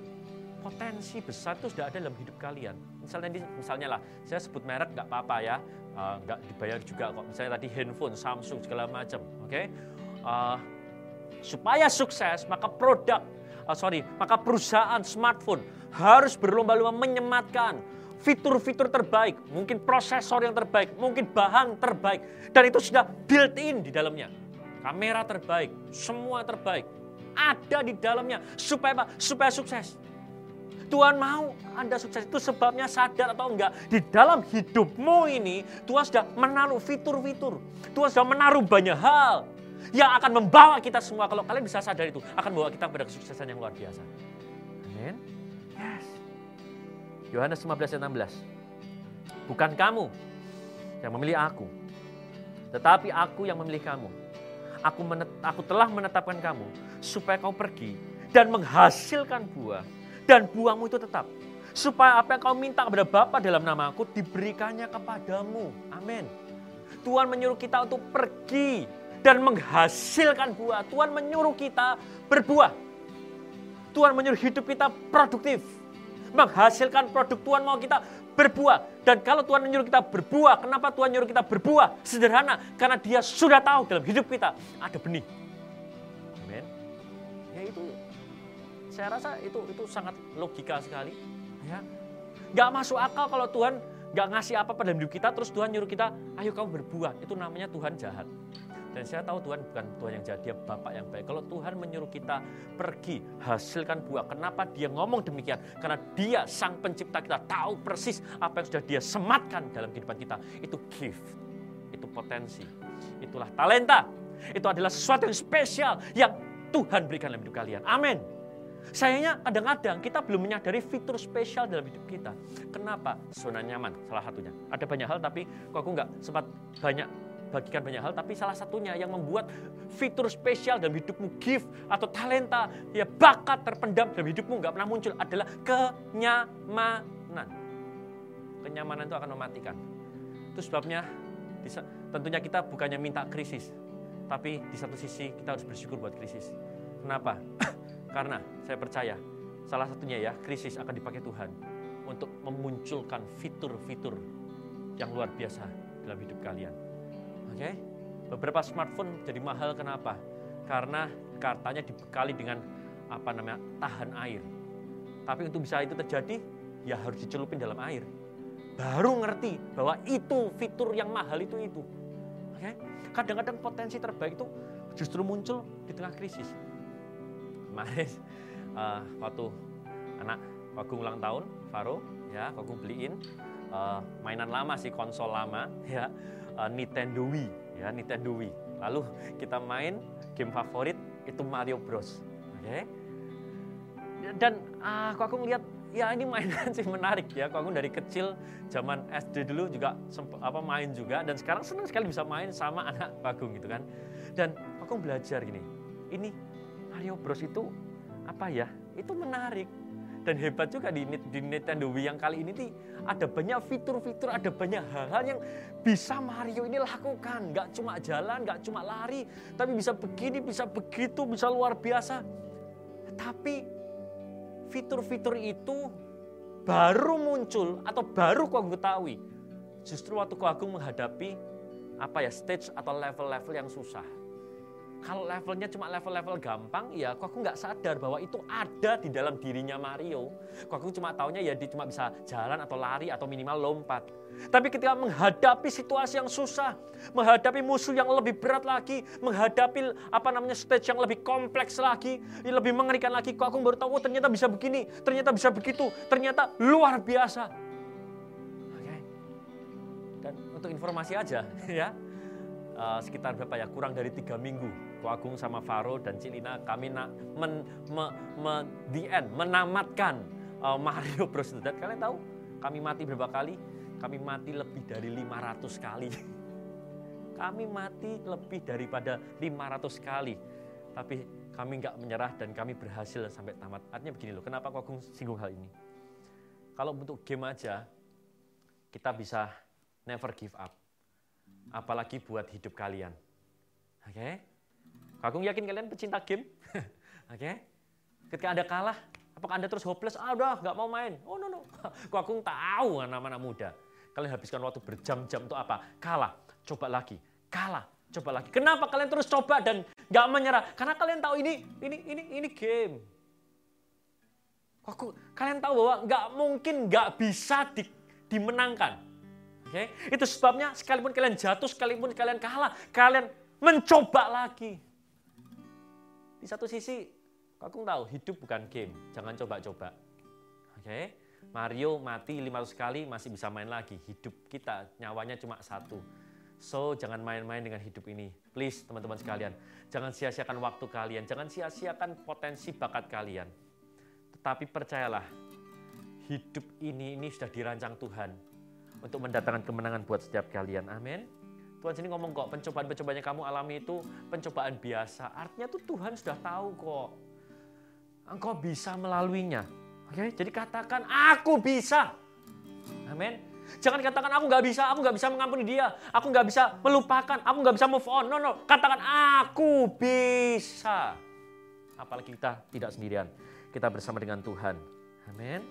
potensi besar itu sudah ada dalam hidup kalian. Misalnya, misalnya lah, saya sebut merek nggak apa-apa ya, uh, dibayar juga kok. Misalnya tadi handphone, Samsung segala macam, oke? Okay? Uh, supaya sukses, maka produk, uh, sorry, maka perusahaan smartphone harus berlomba-lomba menyematkan fitur-fitur terbaik, mungkin prosesor yang terbaik, mungkin bahan terbaik, dan itu sudah built-in di dalamnya. Kamera terbaik, semua terbaik, ada di dalamnya supaya? Supaya sukses. Tuhan mau Anda sukses itu sebabnya sadar atau enggak. Di dalam hidupmu ini Tuhan sudah menaruh fitur-fitur. Tuhan sudah menaruh banyak hal yang akan membawa kita semua. Kalau kalian bisa sadar itu akan membawa kita pada kesuksesan yang luar biasa. Amin. Yes. Yohanes 15 ayat 16. Bukan kamu yang memilih aku. Tetapi aku yang memilih kamu. Aku, menet, aku telah menetapkan kamu supaya kau pergi dan menghasilkan buah dan buahmu itu tetap. Supaya apa yang kau minta kepada Bapa dalam nama aku diberikannya kepadamu. Amin. Tuhan menyuruh kita untuk pergi dan menghasilkan buah. Tuhan menyuruh kita berbuah. Tuhan menyuruh hidup kita produktif. Menghasilkan produk Tuhan mau kita berbuah. Dan kalau Tuhan menyuruh kita berbuah, kenapa Tuhan menyuruh kita berbuah? Sederhana, karena dia sudah tahu dalam hidup kita ada benih. Amin. Ya itu saya rasa itu itu sangat logika sekali. Ya, nggak masuk akal kalau Tuhan nggak ngasih apa pada hidup kita, terus Tuhan nyuruh kita, ayo kamu berbuah. Itu namanya Tuhan jahat. Dan saya tahu Tuhan bukan Tuhan yang jahat, dia Bapak yang baik. Kalau Tuhan menyuruh kita pergi, hasilkan buah. Kenapa dia ngomong demikian? Karena dia sang pencipta kita tahu persis apa yang sudah dia sematkan dalam kehidupan kita. Itu gift, itu potensi, itulah talenta. Itu adalah sesuatu yang spesial yang Tuhan berikan dalam hidup kalian. Amin. Sayangnya kadang-kadang kita belum menyadari fitur spesial dalam hidup kita. Kenapa? Zona nyaman salah satunya. Ada banyak hal tapi kok aku nggak sempat banyak bagikan banyak hal tapi salah satunya yang membuat fitur spesial dalam hidupmu gift atau talenta ya bakat terpendam dalam hidupmu nggak pernah muncul adalah kenyamanan. Kenyamanan itu akan mematikan. Itu sebabnya tentunya kita bukannya minta krisis, tapi di satu sisi kita harus bersyukur buat krisis. Kenapa? Karena saya percaya salah satunya ya krisis akan dipakai Tuhan untuk memunculkan fitur-fitur yang luar biasa dalam hidup kalian. Oke? Okay? Beberapa smartphone jadi mahal kenapa? Karena kartanya dibekali dengan apa namanya? tahan air. Tapi untuk bisa itu terjadi ya harus dicelupin dalam air. Baru ngerti bahwa itu fitur yang mahal itu itu. Oke? Okay? Kadang-kadang potensi terbaik itu justru muncul di tengah krisis kemarin uh, waktu anak Wagung ulang tahun, Faro, ya Wagung beliin uh, mainan lama sih, konsol lama, ya uh, Nintendo Wii, ya Nintendo Wii. Lalu kita main game favorit itu Mario Bros, oke? Okay? Dan uh, aku lihat ya ini mainan sih menarik ya. Aku dari kecil zaman SD dulu juga apa main juga dan sekarang senang sekali bisa main sama anak Bagung gitu kan. Dan aku belajar gini. Ini Mario Bros itu apa ya? Itu menarik. Dan hebat juga di, di Nintendo Wii yang kali ini nih ada banyak fitur-fitur, ada banyak hal-hal yang bisa Mario ini lakukan. Gak cuma jalan, gak cuma lari, tapi bisa begini, bisa begitu, bisa luar biasa. Tapi fitur-fitur itu baru muncul atau baru kau ketahui justru waktu kau agung menghadapi apa ya stage atau level-level yang susah. Kalau levelnya cuma level-level gampang, ya kok aku nggak sadar bahwa itu ada di dalam dirinya Mario. Kok aku cuma taunya ya dia cuma bisa jalan atau lari atau minimal lompat. Tapi ketika menghadapi situasi yang susah, menghadapi musuh yang lebih berat lagi, menghadapi apa namanya stage yang lebih kompleks lagi, lebih mengerikan lagi, kok aku baru tahu oh, ternyata bisa begini, ternyata bisa begitu, ternyata luar biasa. Oke. Dan untuk informasi aja ya, uh, sekitar berapa ya kurang dari tiga minggu Ko Agung sama Faro dan Cilina kami na, men, me, me, the end, menamatkan uh, Mario Bros. Dan kalian tahu kami mati berapa kali? Kami mati lebih dari 500 kali. kami mati lebih daripada 500 kali. Tapi kami nggak menyerah dan kami berhasil sampai tamat. Artinya begini loh, kenapa Ko Agung singgung hal ini? Kalau untuk game aja, kita bisa never give up. Apalagi buat hidup kalian. Oke? Okay? Kakung yakin kalian pecinta game? Oke? Okay? Ketika Anda kalah, apakah Anda terus hopeless? Ah udah, nggak mau main. Oh no no. Kakung tahu anak-anak muda. Kalian habiskan waktu berjam-jam untuk apa? Kalah, coba lagi. Kalah, coba lagi. Kenapa kalian terus coba dan nggak menyerah? Karena kalian tahu ini ini ini ini game. Kakung, kalian tahu bahwa nggak mungkin nggak bisa di, dimenangkan. Oke, okay? itu sebabnya sekalipun kalian jatuh, sekalipun kalian kalah, kalian mencoba lagi. Di satu sisi, aku tahu hidup bukan game, jangan coba-coba. Oke, okay? Mario mati 500 kali masih bisa main lagi. Hidup kita nyawanya cuma satu. So, jangan main-main dengan hidup ini. Please, teman-teman sekalian. Jangan sia-siakan waktu kalian. Jangan sia-siakan potensi bakat kalian. Tetapi percayalah, hidup ini ini sudah dirancang Tuhan untuk mendatangkan kemenangan buat setiap kalian. Amin. Tuhan sini ngomong kok, pencobaan-pencobaan yang kamu alami itu pencobaan biasa. Artinya tuh Tuhan sudah tahu kok. Engkau bisa melaluinya. Oke, jadi katakan aku bisa. Amin. Jangan katakan aku nggak bisa, aku nggak bisa mengampuni dia, aku nggak bisa melupakan, aku nggak bisa move on. No, no. Katakan aku bisa. Apalagi kita tidak sendirian. Kita bersama dengan Tuhan. Amin.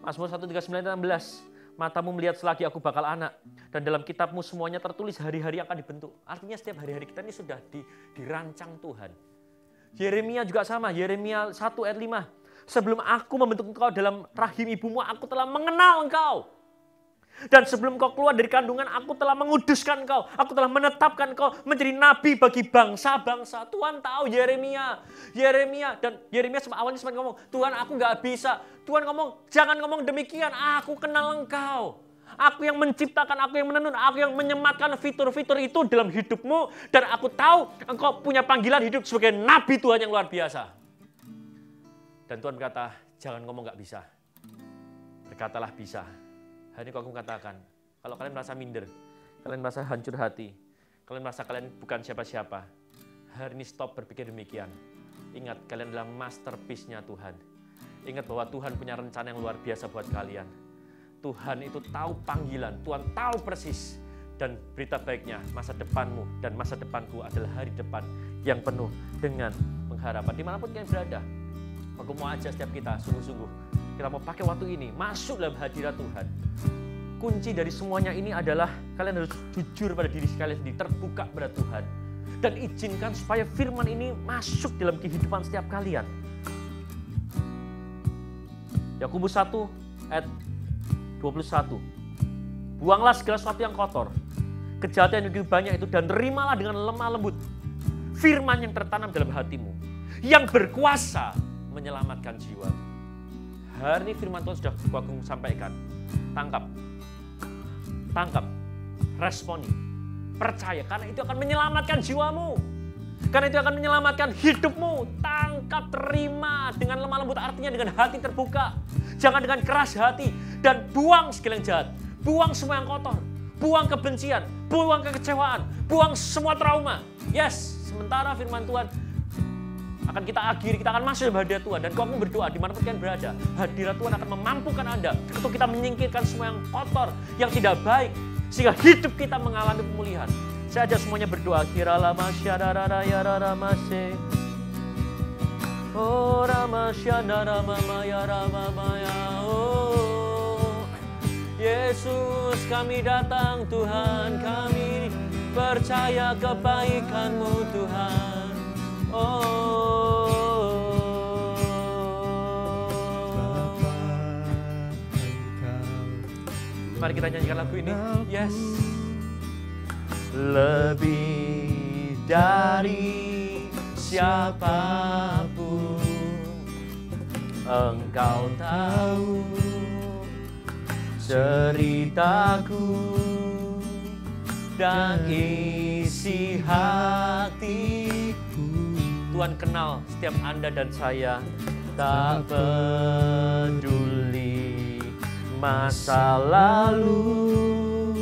Mazmur 139 16 matamu melihat selagi aku bakal anak. Dan dalam kitabmu semuanya tertulis hari-hari akan dibentuk. Artinya setiap hari-hari kita ini sudah di, dirancang Tuhan. Yeremia juga sama, Yeremia 1 ayat 5. Sebelum aku membentuk engkau dalam rahim ibumu, aku telah mengenal engkau. Dan sebelum kau keluar dari kandungan, aku telah menguduskan kau. Aku telah menetapkan kau menjadi nabi bagi bangsa-bangsa. Tuhan tahu Yeremia. Yeremia dan Yeremia awalnya sempat ngomong, Tuhan aku nggak bisa. Tuhan ngomong, jangan ngomong demikian. Aku kenal engkau. Aku yang menciptakan, aku yang menenun, aku yang menyematkan fitur-fitur itu dalam hidupmu. Dan aku tahu engkau punya panggilan hidup sebagai nabi Tuhan yang luar biasa. Dan Tuhan berkata, jangan ngomong nggak bisa. Berkatalah bisa Hari ini aku katakan, kalau kalian merasa minder, kalian merasa hancur hati, kalian merasa kalian bukan siapa-siapa, hari ini stop berpikir demikian. Ingat, kalian adalah masterpiece-nya Tuhan. Ingat bahwa Tuhan punya rencana yang luar biasa buat kalian. Tuhan itu tahu panggilan, Tuhan tahu persis. Dan berita baiknya, masa depanmu dan masa depanku adalah hari depan yang penuh dengan pengharapan. Di mana pun kalian berada, aku mau aja setiap kita sungguh-sungguh kita mau pakai waktu ini masuk dalam hadirat Tuhan. Kunci dari semuanya ini adalah kalian harus jujur pada diri kalian sendiri, terbuka pada Tuhan. Dan izinkan supaya firman ini masuk dalam kehidupan setiap kalian. Yakobus 1 ayat 21. Buanglah segala sesuatu yang kotor, kejahatan yang begitu banyak itu dan terimalah dengan lemah lembut firman yang tertanam dalam hatimu yang berkuasa menyelamatkan jiwa. Hari ini firman Tuhan sudah aku sampaikan. Tangkap. Tangkap. Responi. Percaya. Karena itu akan menyelamatkan jiwamu. Karena itu akan menyelamatkan hidupmu. Tangkap, terima dengan lemah lembut. Artinya dengan hati terbuka. Jangan dengan keras hati. Dan buang segala yang jahat. Buang semua yang kotor. Buang kebencian. Buang kekecewaan. Buang semua trauma. Yes, sementara firman Tuhan akan kita akhiri, kita akan masuk hadirat Tuhan. Dan kalau kamu berdoa di mana pun kalian berada, hadirat Tuhan akan memampukan Anda untuk kita menyingkirkan semua yang kotor, yang tidak baik, sehingga hidup kita mengalami pemulihan. Saya ajak semuanya berdoa. Kira lama syadara ya rama Oh rama syadara mama ya rama maya. Oh Yesus kami datang Tuhan kami percaya kebaikanmu Tuhan. Oh. Mari kita nyanyikan lagu ini. Yes. Lebih dari siapa pun Engkau tahu ceritaku dan isi hatiku Tuhan kenal setiap Anda dan saya. Tak peduli masa lalu.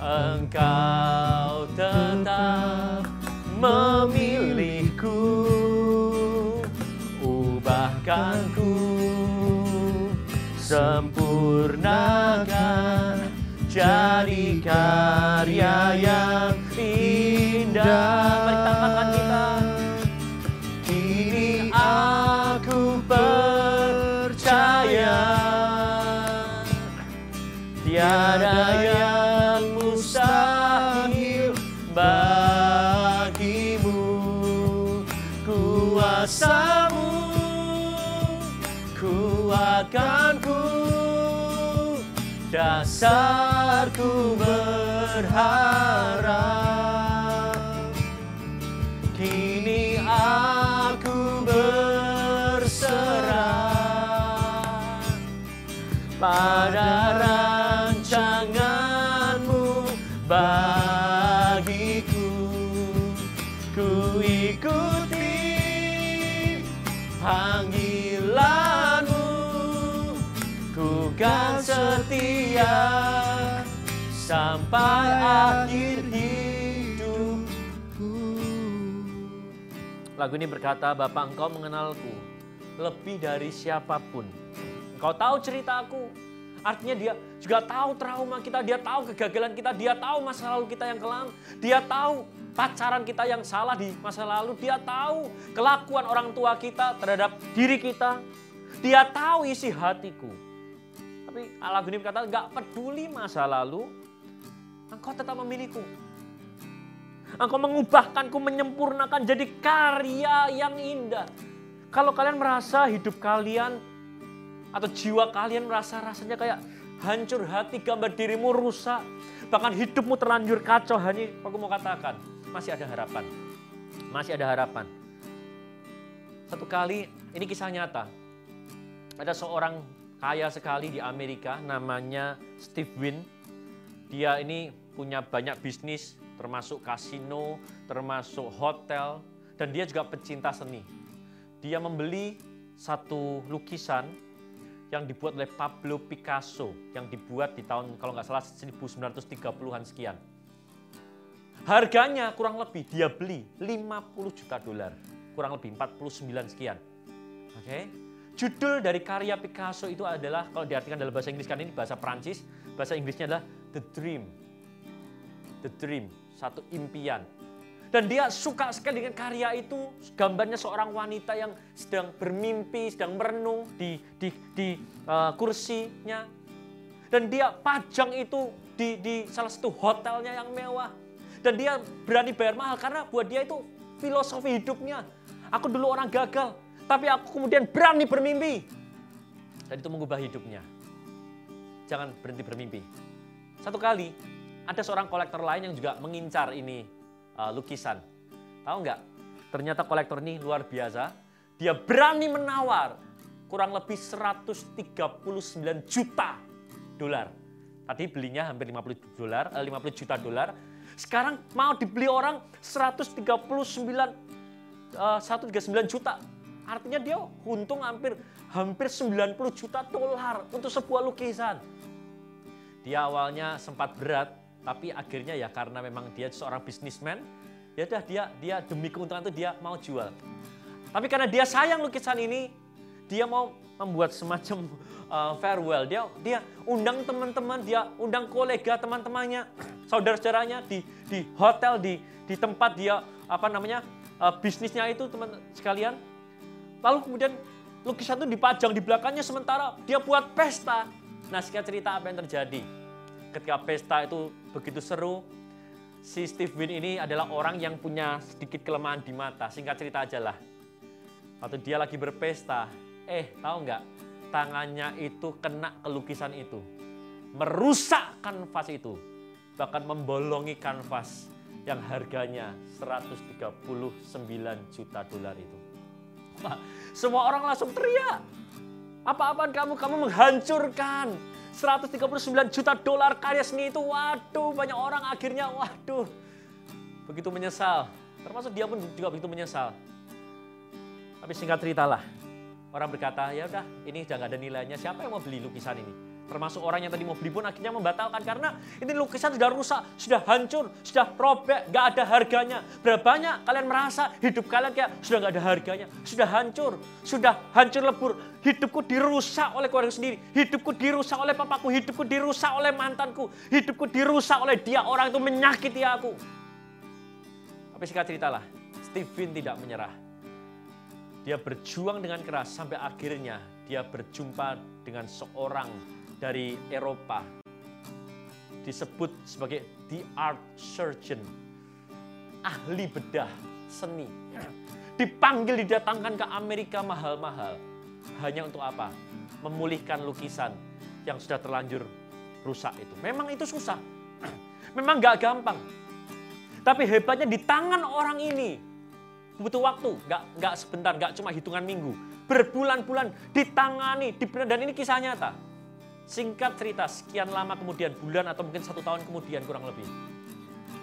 Engkau tetap memilihku. Ubahkanku. Sempurnakan. Jadi karya yang indah Dasarku berharap. Kini aku berserah pada sampai akhir hidupku. Lagu ini berkata Bapak engkau mengenalku lebih dari siapa pun. Engkau tahu ceritaku. Artinya dia juga tahu trauma kita, dia tahu kegagalan kita, dia tahu masa lalu kita yang kelam, dia tahu pacaran kita yang salah di masa lalu, dia tahu kelakuan orang tua kita terhadap diri kita, dia tahu isi hatiku. Tapi lagu ini berkata, gak peduli masa lalu, engkau tetap memilihku. Engkau mengubahkanku, menyempurnakan jadi karya yang indah. Kalau kalian merasa hidup kalian atau jiwa kalian merasa rasanya kayak hancur hati, gambar dirimu rusak, bahkan hidupmu terlanjur kacau, hanya aku mau katakan, masih ada harapan. Masih ada harapan. Satu kali, ini kisah nyata. Ada seorang kaya sekali di Amerika, namanya Steve Wynn. Dia ini punya banyak bisnis, termasuk kasino, termasuk hotel, dan dia juga pecinta seni. Dia membeli satu lukisan yang dibuat oleh Pablo Picasso yang dibuat di tahun kalau nggak salah 1930-an sekian. Harganya kurang lebih dia beli 50 juta dolar, kurang lebih 49 sekian. Oke. Okay? Judul dari karya Picasso itu adalah kalau diartikan dalam bahasa Inggris kan ini bahasa Prancis, bahasa Inggrisnya adalah The Dream. The Dream, satu impian. Dan dia suka sekali dengan karya itu, gambarnya seorang wanita yang sedang bermimpi, sedang merenung di, di, di uh, kursinya. Dan dia pajang itu di, di salah satu hotelnya yang mewah. Dan dia berani bayar mahal karena buat dia itu filosofi hidupnya. Aku dulu orang gagal, tapi aku kemudian berani bermimpi. Dan itu mengubah hidupnya. Jangan berhenti bermimpi. Satu kali, ada seorang kolektor lain yang juga mengincar ini uh, lukisan. Tahu nggak? Ternyata kolektor ini luar biasa. Dia berani menawar kurang lebih 139 juta dolar. Tadi belinya hampir 50 dolar, eh, 50 juta dolar. Sekarang mau dibeli orang 139 uh, 139 juta. Artinya dia untung hampir hampir 90 juta dolar untuk sebuah lukisan. Dia awalnya sempat berat, tapi akhirnya ya karena memang dia seorang bisnismen, ya udah dia dia demi keuntungan itu dia mau jual. Tapi karena dia sayang lukisan ini, dia mau membuat semacam uh, farewell. Dia dia undang teman-teman, dia undang kolega teman-temannya, saudara-saudaranya di di hotel di di tempat dia apa namanya uh, bisnisnya itu teman sekalian. Lalu kemudian lukisan itu dipajang di belakangnya sementara dia buat pesta. Nah, singkat cerita apa yang terjadi? Ketika pesta itu begitu seru, si Steve Wynn ini adalah orang yang punya sedikit kelemahan di mata. Singkat cerita aja lah. Waktu dia lagi berpesta, eh tahu nggak? Tangannya itu kena ke lukisan itu. Merusak kanvas itu. Bahkan membolongi kanvas yang harganya 139 juta dolar itu. Semua orang langsung teriak. Apa-apaan kamu? Kamu menghancurkan 139 juta dolar karya seni itu. Waduh, banyak orang akhirnya waduh. Begitu menyesal. Termasuk dia pun juga begitu menyesal. Tapi singkat ceritalah. Orang berkata, ya udah ini gak ada nilainya. Siapa yang mau beli lukisan ini? Termasuk orang yang tadi mau beli pun akhirnya membatalkan karena ini lukisan sudah rusak, sudah hancur, sudah robek, gak ada harganya. Berapa banyak kalian merasa hidup kalian kayak sudah gak ada harganya, sudah hancur, sudah hancur lebur. Hidupku dirusak oleh keluarga sendiri, hidupku dirusak oleh papaku, hidupku dirusak oleh mantanku, hidupku dirusak oleh dia orang itu menyakiti aku. Tapi singkat ceritalah, Stephen tidak menyerah. Dia berjuang dengan keras sampai akhirnya dia berjumpa dengan seorang dari Eropa disebut sebagai the art surgeon, ahli bedah seni. Dipanggil didatangkan ke Amerika mahal-mahal. Hanya untuk apa? Memulihkan lukisan yang sudah terlanjur rusak itu. Memang itu susah. Memang gak gampang. Tapi hebatnya di tangan orang ini butuh waktu, gak, gak sebentar, gak cuma hitungan minggu. Berbulan-bulan ditangani, dan ini kisah nyata Singkat cerita, sekian lama kemudian, bulan atau mungkin satu tahun kemudian kurang lebih.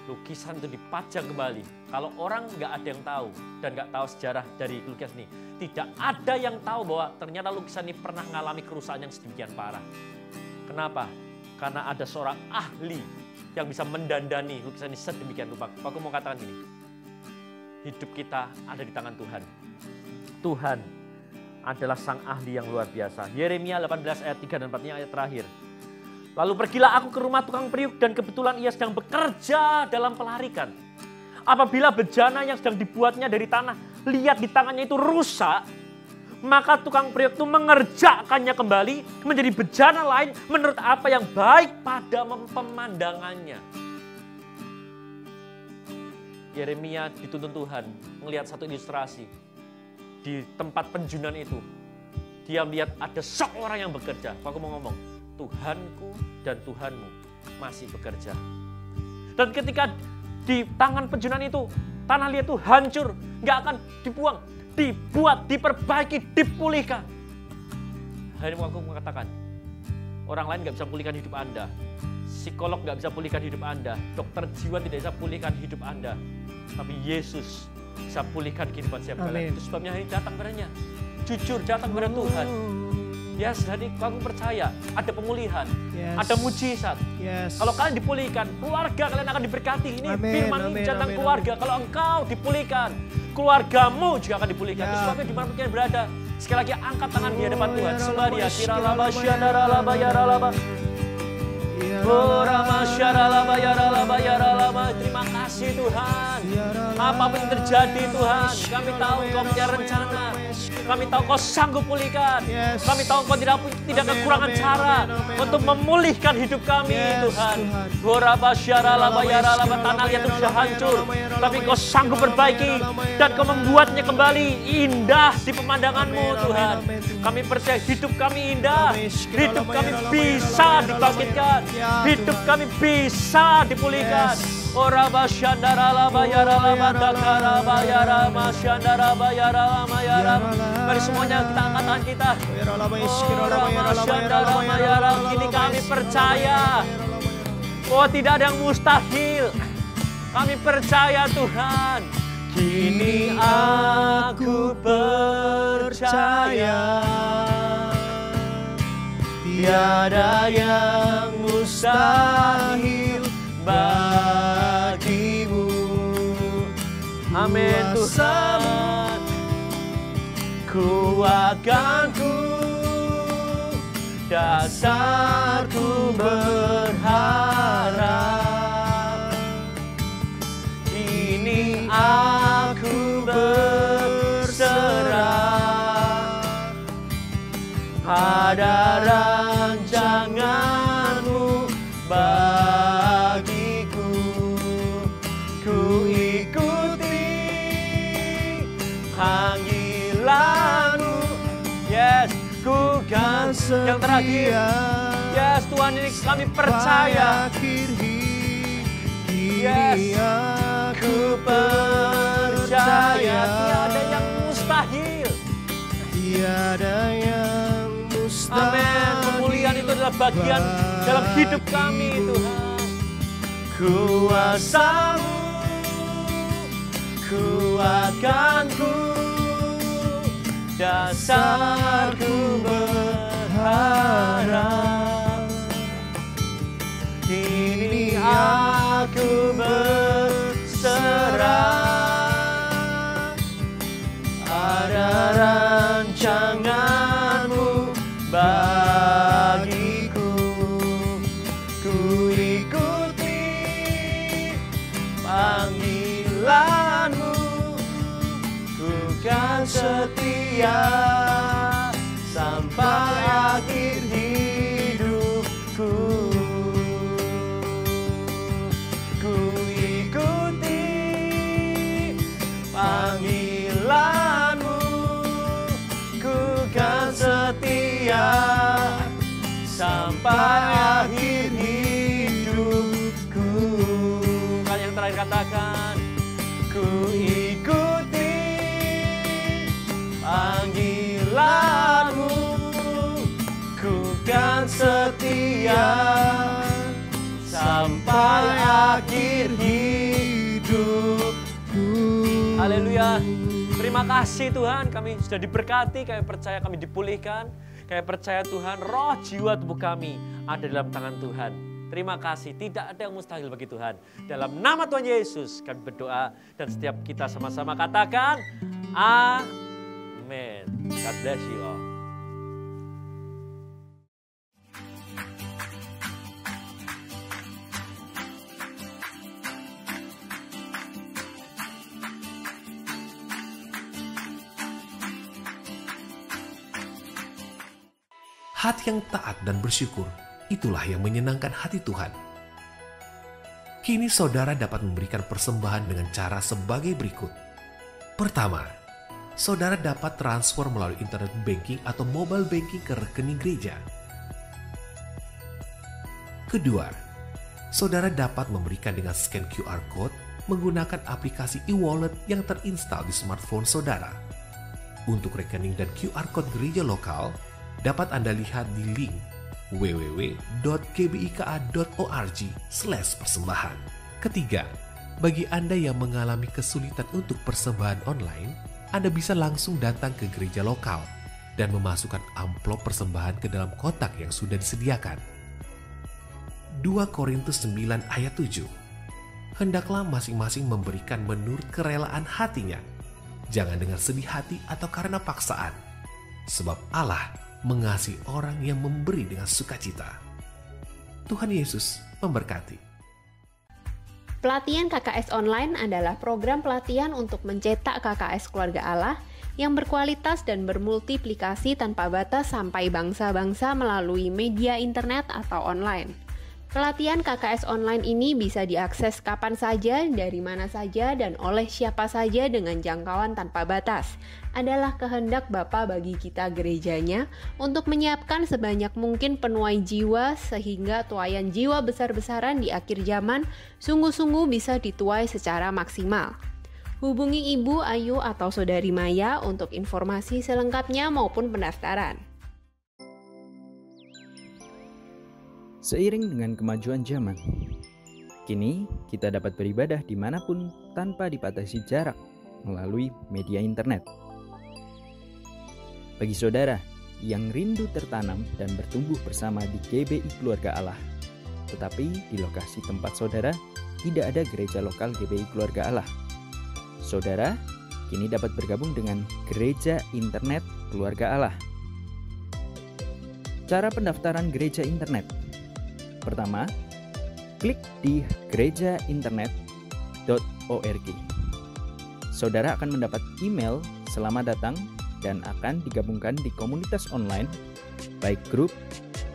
Lukisan itu dipajang kembali. Kalau orang nggak ada yang tahu dan nggak tahu sejarah dari lukisan ini, tidak ada yang tahu bahwa ternyata lukisan ini pernah mengalami kerusakan yang sedemikian parah. Kenapa? Karena ada seorang ahli yang bisa mendandani lukisan ini sedemikian rupa. Aku mau katakan gini, hidup kita ada di tangan Tuhan. Tuhan adalah sang ahli yang luar biasa. Yeremia 18 ayat 3 dan 4 ini ayat terakhir. Lalu pergilah aku ke rumah tukang periuk dan kebetulan ia sedang bekerja dalam pelarikan. Apabila bejana yang sedang dibuatnya dari tanah, lihat di tangannya itu rusak, maka tukang periuk itu mengerjakannya kembali menjadi bejana lain menurut apa yang baik pada pemandangannya. Yeremia dituntun Tuhan melihat satu ilustrasi di tempat penjunan itu, dia melihat ada seorang yang bekerja. Aku mau ngomong, Tuhanku dan Tuhanmu masih bekerja. Dan ketika di tangan penjunan itu, tanah liat itu hancur, nggak akan dibuang, dibuat, diperbaiki, dipulihkan. Hari ini aku mengatakan, orang lain nggak bisa pulihkan hidup Anda. Psikolog nggak bisa pulihkan hidup Anda. Dokter jiwa tidak bisa pulihkan hidup Anda. Tapi Yesus bisa pulihkan kehidupan siapa kalian. Itu sebabnya hari datang padanya. Jujur datang kepada Tuhan. Ya, yes, jadi kamu percaya ada pemulihan, yes. ada mujizat. Yes. Kalau kalian dipulihkan, keluarga kalian akan diberkati. Ini amin, firman ini tentang keluarga. Amin. Kalau engkau dipulihkan, keluargamu juga akan dipulihkan. Ya. Itu sebabnya di mana kalian berada. Sekali lagi angkat tangan di hadapan Tuhan. Sembah dia. Kira laba syadara laba yara laba. Terima kasih Tuhan. Apa pun yang terjadi Tuhan, kami tahu Kau punya rencana. Kami tahu Kau sanggup pulihkan. Kami tahu Kau tidak tidak kekurangan cara untuk memulihkan hidup kami Tuhan. Tanah liat itu sudah hancur. Tapi Kau sanggup perbaiki dan Kau membuatnya kembali indah di pemandanganmu Tuhan. Kami percaya hidup kami indah. Hidup kami bisa dibangkitkan. Hidup kami bisa dipulihkan. Ora basyandara la bayara la batakara bayara masyandara bayara la mayara. Mari semuanya kita angkat tangan kita. Ora masyandara bayara. Kini kami percaya. Oh tidak ada yang mustahil. Kami percaya Tuhan. Kini aku percaya Tiada yang mustahil bagimu. Amin Tuhan. Kuatkanku dasarku berharap. Kini aku berserah. Pada yang terakhir. yes Tuhan ini kami percaya. yes. ku percaya. Tiada yang mustahil. Tiada yang mustahil Amin. Pemulihan itu adalah bagian dalam hidup kami Tuhan. Kuasamu kuatkanku dasarku berharap kini aku berserah. Ada rancanganmu bagiku. Ku ikuti panggilanmu. Ku kan setia sampai sampai akhir hidupku Haleluya Terima kasih Tuhan, kami sudah diberkati, kami percaya kami dipulihkan, kami percaya Tuhan, roh jiwa tubuh kami ada dalam tangan Tuhan. Terima kasih, tidak ada yang mustahil bagi Tuhan. Dalam nama Tuhan Yesus kami berdoa dan setiap kita sama-sama katakan, Amin. God bless you all. Hati yang taat dan bersyukur, itulah yang menyenangkan hati Tuhan. Kini saudara dapat memberikan persembahan dengan cara sebagai berikut. Pertama, saudara dapat transfer melalui internet banking atau mobile banking ke rekening gereja. Kedua, saudara dapat memberikan dengan scan QR code menggunakan aplikasi e-wallet yang terinstal di smartphone saudara. Untuk rekening dan QR code gereja lokal, dapat Anda lihat di link www.gbika.org persembahan. Ketiga, bagi Anda yang mengalami kesulitan untuk persembahan online, Anda bisa langsung datang ke gereja lokal dan memasukkan amplop persembahan ke dalam kotak yang sudah disediakan. 2 Korintus 9 ayat 7 Hendaklah masing-masing memberikan menurut kerelaan hatinya, jangan dengan sedih hati atau karena paksaan, sebab Allah mengasihi orang yang memberi dengan sukacita. Tuhan Yesus memberkati. Pelatihan KKS Online adalah program pelatihan untuk mencetak KKS keluarga Allah yang berkualitas dan bermultiplikasi tanpa batas sampai bangsa-bangsa melalui media internet atau online. Pelatihan KKS online ini bisa diakses kapan saja, dari mana saja, dan oleh siapa saja dengan jangkauan tanpa batas. Adalah kehendak Bapa bagi kita gerejanya untuk menyiapkan sebanyak mungkin penuai jiwa sehingga tuayan jiwa besar-besaran di akhir zaman sungguh-sungguh bisa dituai secara maksimal. Hubungi Ibu Ayu atau Saudari Maya untuk informasi selengkapnya maupun pendaftaran. Seiring dengan kemajuan zaman, kini kita dapat beribadah di mana pun tanpa dibatasi jarak melalui media internet. Bagi saudara yang rindu tertanam dan bertumbuh bersama di GBI Keluarga Allah, tetapi di lokasi tempat saudara tidak ada gereja lokal GBI Keluarga Allah. Saudara kini dapat bergabung dengan Gereja Internet Keluarga Allah. Cara pendaftaran gereja internet. Pertama, klik di gerejainternet.org. Saudara akan mendapat email selamat datang dan akan digabungkan di komunitas online, baik grup,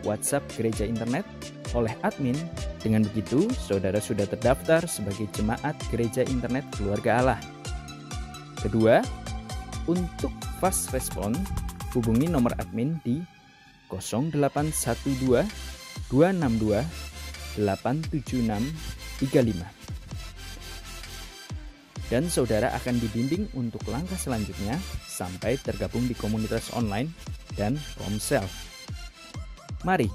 WhatsApp gereja internet, oleh admin. Dengan begitu, saudara sudah terdaftar sebagai jemaat gereja internet keluarga Allah. Kedua, untuk fast respon, hubungi nomor admin di 0812 262 876 35. Dan saudara akan dibimbing untuk langkah selanjutnya sampai tergabung di komunitas online dan Komsel. Mari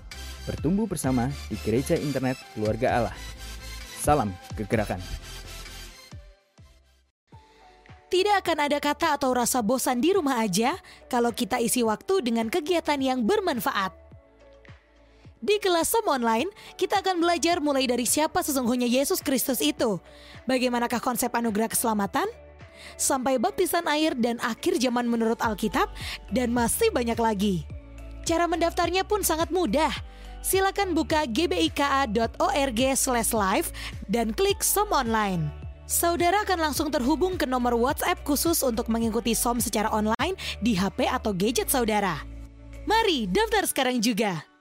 bertumbuh bersama di Gereja Internet Keluarga Allah. Salam kegerakan. Tidak akan ada kata atau rasa bosan di rumah aja kalau kita isi waktu dengan kegiatan yang bermanfaat. Di kelas SOM online, kita akan belajar mulai dari siapa sesungguhnya Yesus Kristus itu, bagaimanakah konsep anugerah keselamatan, sampai baptisan air dan akhir zaman menurut Alkitab, dan masih banyak lagi. Cara mendaftarnya pun sangat mudah. Silakan buka gbika.org live dan klik SOM online. Saudara akan langsung terhubung ke nomor WhatsApp khusus untuk mengikuti SOM secara online di HP atau gadget saudara. Mari daftar sekarang juga.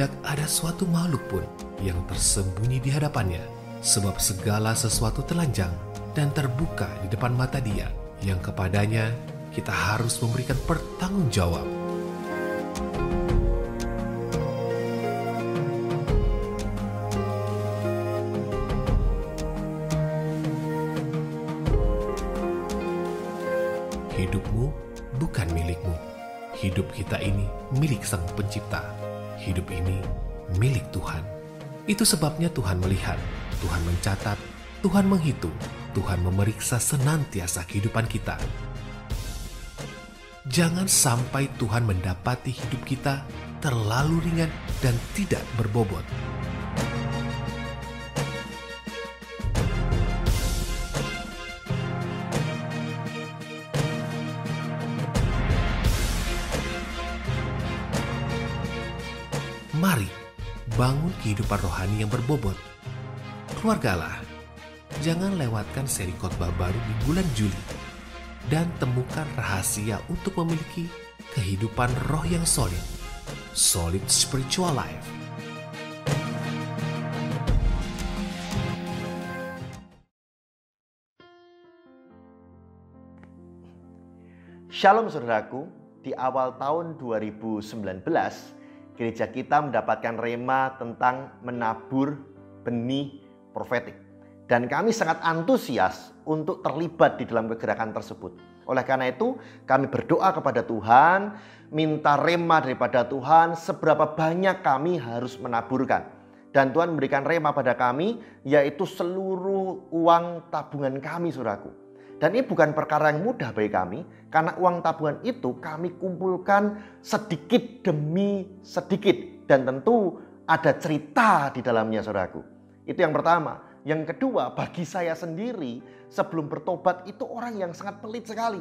Tidak ada suatu makhluk pun yang tersembunyi di hadapannya, sebab segala sesuatu telanjang dan terbuka di depan mata Dia, yang kepadanya kita harus memberikan pertanggungjawab. Hidupmu bukan milikmu. Hidup kita ini milik Sang Pencipta. Hidup ini milik Tuhan. Itu sebabnya Tuhan melihat, Tuhan mencatat, Tuhan menghitung, Tuhan memeriksa senantiasa kehidupan kita. Jangan sampai Tuhan mendapati hidup kita terlalu ringan dan tidak berbobot. Bangun kehidupan rohani yang berbobot. Keluargalah, jangan lewatkan seri khotbah baru di bulan Juli dan temukan rahasia untuk memiliki kehidupan roh yang solid. Solid spiritual life. Shalom saudaraku, di awal tahun 2019 gereja kita mendapatkan rema tentang menabur benih profetik. Dan kami sangat antusias untuk terlibat di dalam kegerakan tersebut. Oleh karena itu, kami berdoa kepada Tuhan, minta rema daripada Tuhan seberapa banyak kami harus menaburkan. Dan Tuhan memberikan rema pada kami, yaitu seluruh uang tabungan kami, suraku. Dan ini bukan perkara yang mudah bagi kami, karena uang tabungan itu kami kumpulkan sedikit demi sedikit. Dan tentu ada cerita di dalamnya, saudaraku. Itu yang pertama. Yang kedua, bagi saya sendiri, sebelum bertobat itu orang yang sangat pelit sekali.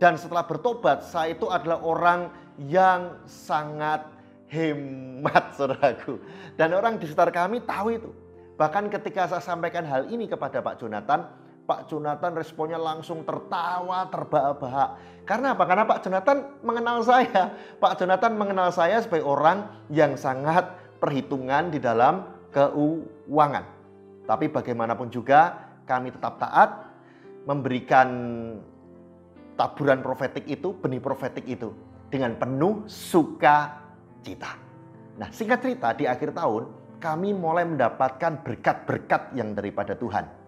Dan setelah bertobat, saya itu adalah orang yang sangat hemat, saudaraku. Dan orang di sekitar kami tahu itu. Bahkan ketika saya sampaikan hal ini kepada Pak Jonathan, Pak Jonathan responnya langsung tertawa, terbahak-bahak. Karena apa? Karena Pak Jonathan mengenal saya. Pak Jonathan mengenal saya sebagai orang yang sangat perhitungan di dalam keuangan. Tapi bagaimanapun juga kami tetap taat memberikan taburan profetik itu, benih profetik itu dengan penuh sukacita. Nah, singkat cerita di akhir tahun kami mulai mendapatkan berkat-berkat yang daripada Tuhan.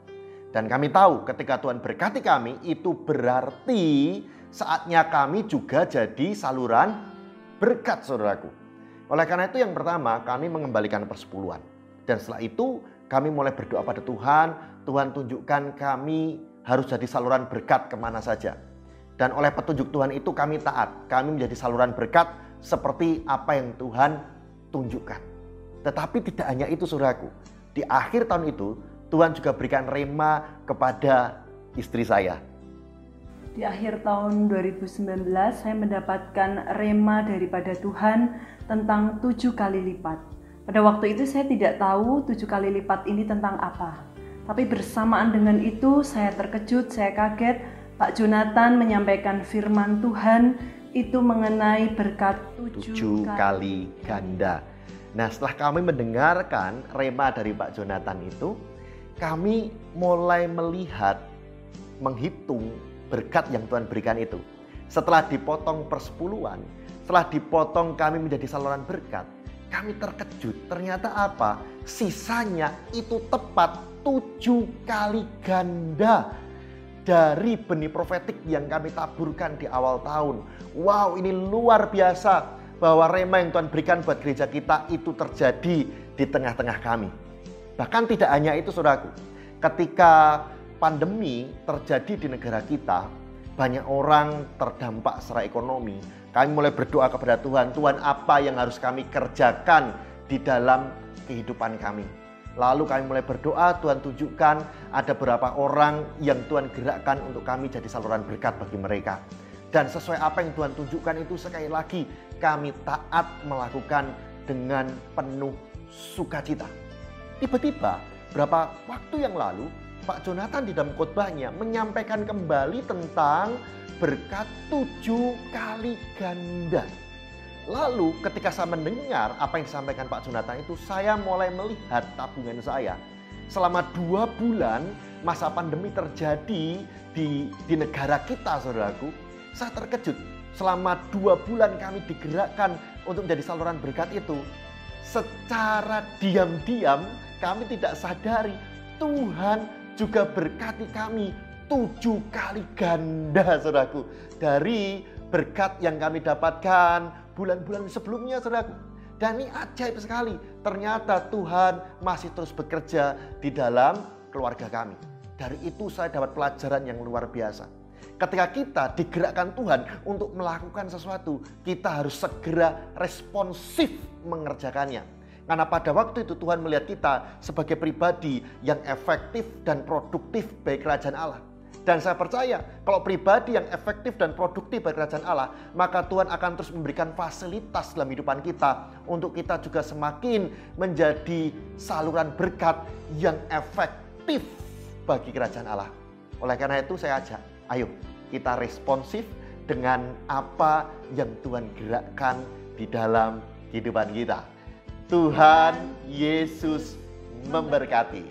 Dan kami tahu ketika Tuhan berkati kami itu berarti saatnya kami juga jadi saluran berkat saudaraku. Oleh karena itu yang pertama kami mengembalikan persepuluhan. Dan setelah itu kami mulai berdoa pada Tuhan. Tuhan tunjukkan kami harus jadi saluran berkat ke mana saja. Dan oleh petunjuk Tuhan itu kami taat. Kami menjadi saluran berkat seperti apa yang Tuhan tunjukkan. Tetapi tidak hanya itu saudaraku. Di akhir tahun itu Tuhan juga berikan rema kepada istri saya. Di akhir tahun 2019 saya mendapatkan rema daripada Tuhan tentang tujuh kali lipat. Pada waktu itu saya tidak tahu tujuh kali lipat ini tentang apa. Tapi bersamaan dengan itu saya terkejut, saya kaget. Pak Jonathan menyampaikan firman Tuhan itu mengenai berkat tujuh, tujuh kali ganda. Nah setelah kami mendengarkan rema dari Pak Jonathan itu, kami mulai melihat, menghitung berkat yang Tuhan berikan itu. Setelah dipotong persepuluhan, setelah dipotong kami menjadi saluran berkat, kami terkejut. Ternyata apa? Sisanya itu tepat tujuh kali ganda dari benih profetik yang kami taburkan di awal tahun. Wow, ini luar biasa bahwa rema yang Tuhan berikan buat gereja kita itu terjadi di tengah-tengah kami. Bahkan tidak hanya itu saudaraku, ketika pandemi terjadi di negara kita, banyak orang terdampak secara ekonomi. Kami mulai berdoa kepada Tuhan, Tuhan apa yang harus kami kerjakan di dalam kehidupan kami. Lalu kami mulai berdoa, Tuhan tunjukkan ada beberapa orang yang Tuhan gerakkan untuk kami jadi saluran berkat bagi mereka. Dan sesuai apa yang Tuhan tunjukkan itu sekali lagi kami taat melakukan dengan penuh sukacita. Tiba-tiba berapa waktu yang lalu Pak Jonathan di dalam khotbahnya menyampaikan kembali tentang berkat tujuh kali ganda. Lalu ketika saya mendengar apa yang disampaikan Pak Jonathan itu, saya mulai melihat tabungan saya. Selama dua bulan masa pandemi terjadi di, di negara kita, saudaraku, saya terkejut. Selama dua bulan kami digerakkan untuk menjadi saluran berkat itu. Secara diam-diam kami tidak sadari Tuhan juga berkati kami tujuh kali ganda saudaraku. Dari berkat yang kami dapatkan bulan-bulan sebelumnya saudaraku. Dan ini ajaib sekali. Ternyata Tuhan masih terus bekerja di dalam keluarga kami. Dari itu saya dapat pelajaran yang luar biasa. Ketika kita digerakkan Tuhan untuk melakukan sesuatu, kita harus segera responsif mengerjakannya. Karena pada waktu itu Tuhan melihat kita sebagai pribadi yang efektif dan produktif bagi kerajaan Allah. Dan saya percaya kalau pribadi yang efektif dan produktif bagi kerajaan Allah, maka Tuhan akan terus memberikan fasilitas dalam kehidupan kita untuk kita juga semakin menjadi saluran berkat yang efektif bagi kerajaan Allah. Oleh karena itu saya ajak, ayo kita responsif dengan apa yang Tuhan gerakkan di dalam kehidupan kita. Tuhan Yesus memberkati.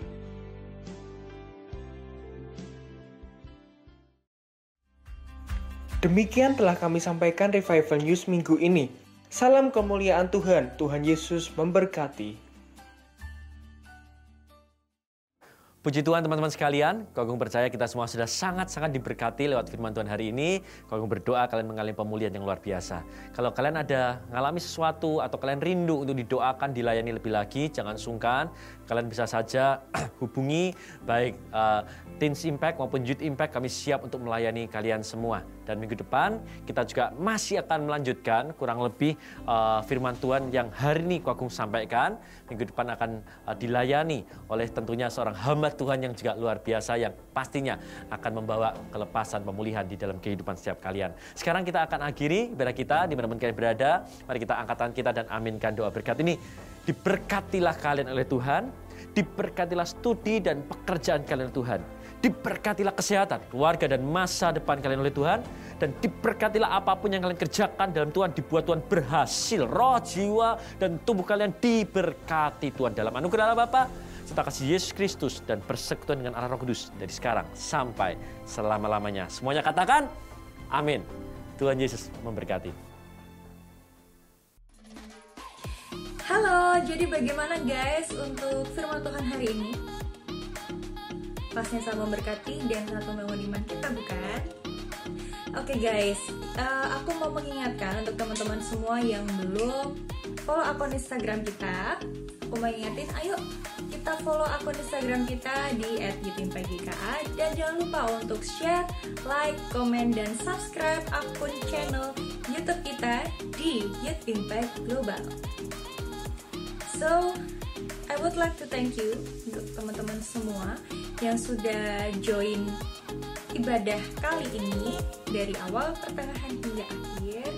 Demikian telah kami sampaikan Revival News minggu ini. Salam kemuliaan Tuhan, Tuhan Yesus memberkati. Puji Tuhan teman-teman sekalian, Kagum percaya kita semua sudah sangat-sangat diberkati lewat firman Tuhan hari ini. Kagum berdoa kalian mengalami pemulihan yang luar biasa. Kalau kalian ada mengalami sesuatu atau kalian rindu untuk didoakan, dilayani lebih lagi, jangan sungkan. Kalian bisa saja hubungi baik uh, Teens Impact maupun Youth Impact, kami siap untuk melayani kalian semua. Dan minggu depan kita juga masih akan melanjutkan kurang lebih uh, firman Tuhan yang hari ini Kagum sampaikan. Minggu depan akan uh, dilayani oleh tentunya seorang hamba Tuhan yang juga luar biasa yang pastinya akan membawa kelepasan pemulihan di dalam kehidupan setiap kalian. Sekarang kita akan akhiri ibadah kita di mana kalian berada. Mari kita angkatan kita dan aminkan doa berkat ini. Diberkatilah kalian oleh Tuhan, diberkatilah studi dan pekerjaan kalian Tuhan Diberkatilah kesehatan, keluarga dan masa depan kalian oleh Tuhan. Dan diberkatilah apa pun yang kalian kerjakan dalam Tuhan dibuat Tuhan berhasil. Roh, jiwa, dan tubuh kalian diberkati Tuhan dalam anugerah Allah Bapa. Serta kasih Yesus Kristus dan persekutuan dengan Allah Roh Kudus dari sekarang sampai selama-lamanya. Semuanya katakan amin. Tuhan Yesus memberkati. Halo, jadi bagaimana guys untuk firman Tuhan hari ini? pasnya sama memberkati dan sangat membangun iman kita bukan? Oke okay guys, uh, aku mau mengingatkan untuk teman-teman semua yang belum follow akun Instagram kita, aku mau ingetin, ayo kita follow akun Instagram kita di @youthImpactGKA dan jangan lupa untuk share, like, komen, dan subscribe akun channel YouTube kita di Youth Impact Global. So, I would like to thank you untuk teman-teman semua yang sudah join ibadah kali ini dari awal, pertengahan hingga akhir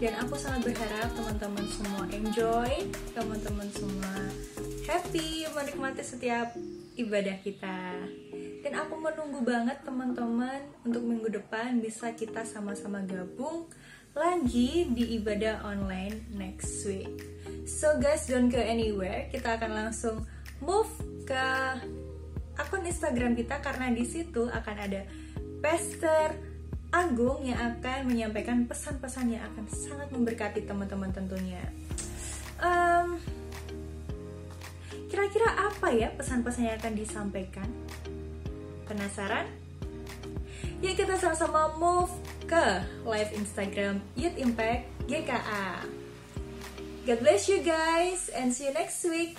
dan aku sangat berharap teman-teman semua enjoy, teman-teman semua happy menikmati setiap ibadah kita. Dan aku menunggu banget teman-teman untuk minggu depan bisa kita sama-sama gabung lagi di ibadah online next week. So guys, don't go anywhere. Kita akan langsung move ke akun Instagram kita karena di situ akan ada Pastor Agung yang akan menyampaikan pesan-pesan yang akan sangat memberkati teman-teman tentunya. Um, Kira-kira apa ya pesan-pesan yang akan disampaikan? Penasaran? Yuk kita sama-sama move ke live Instagram Youth Impact GKA. God bless you guys and see you next week.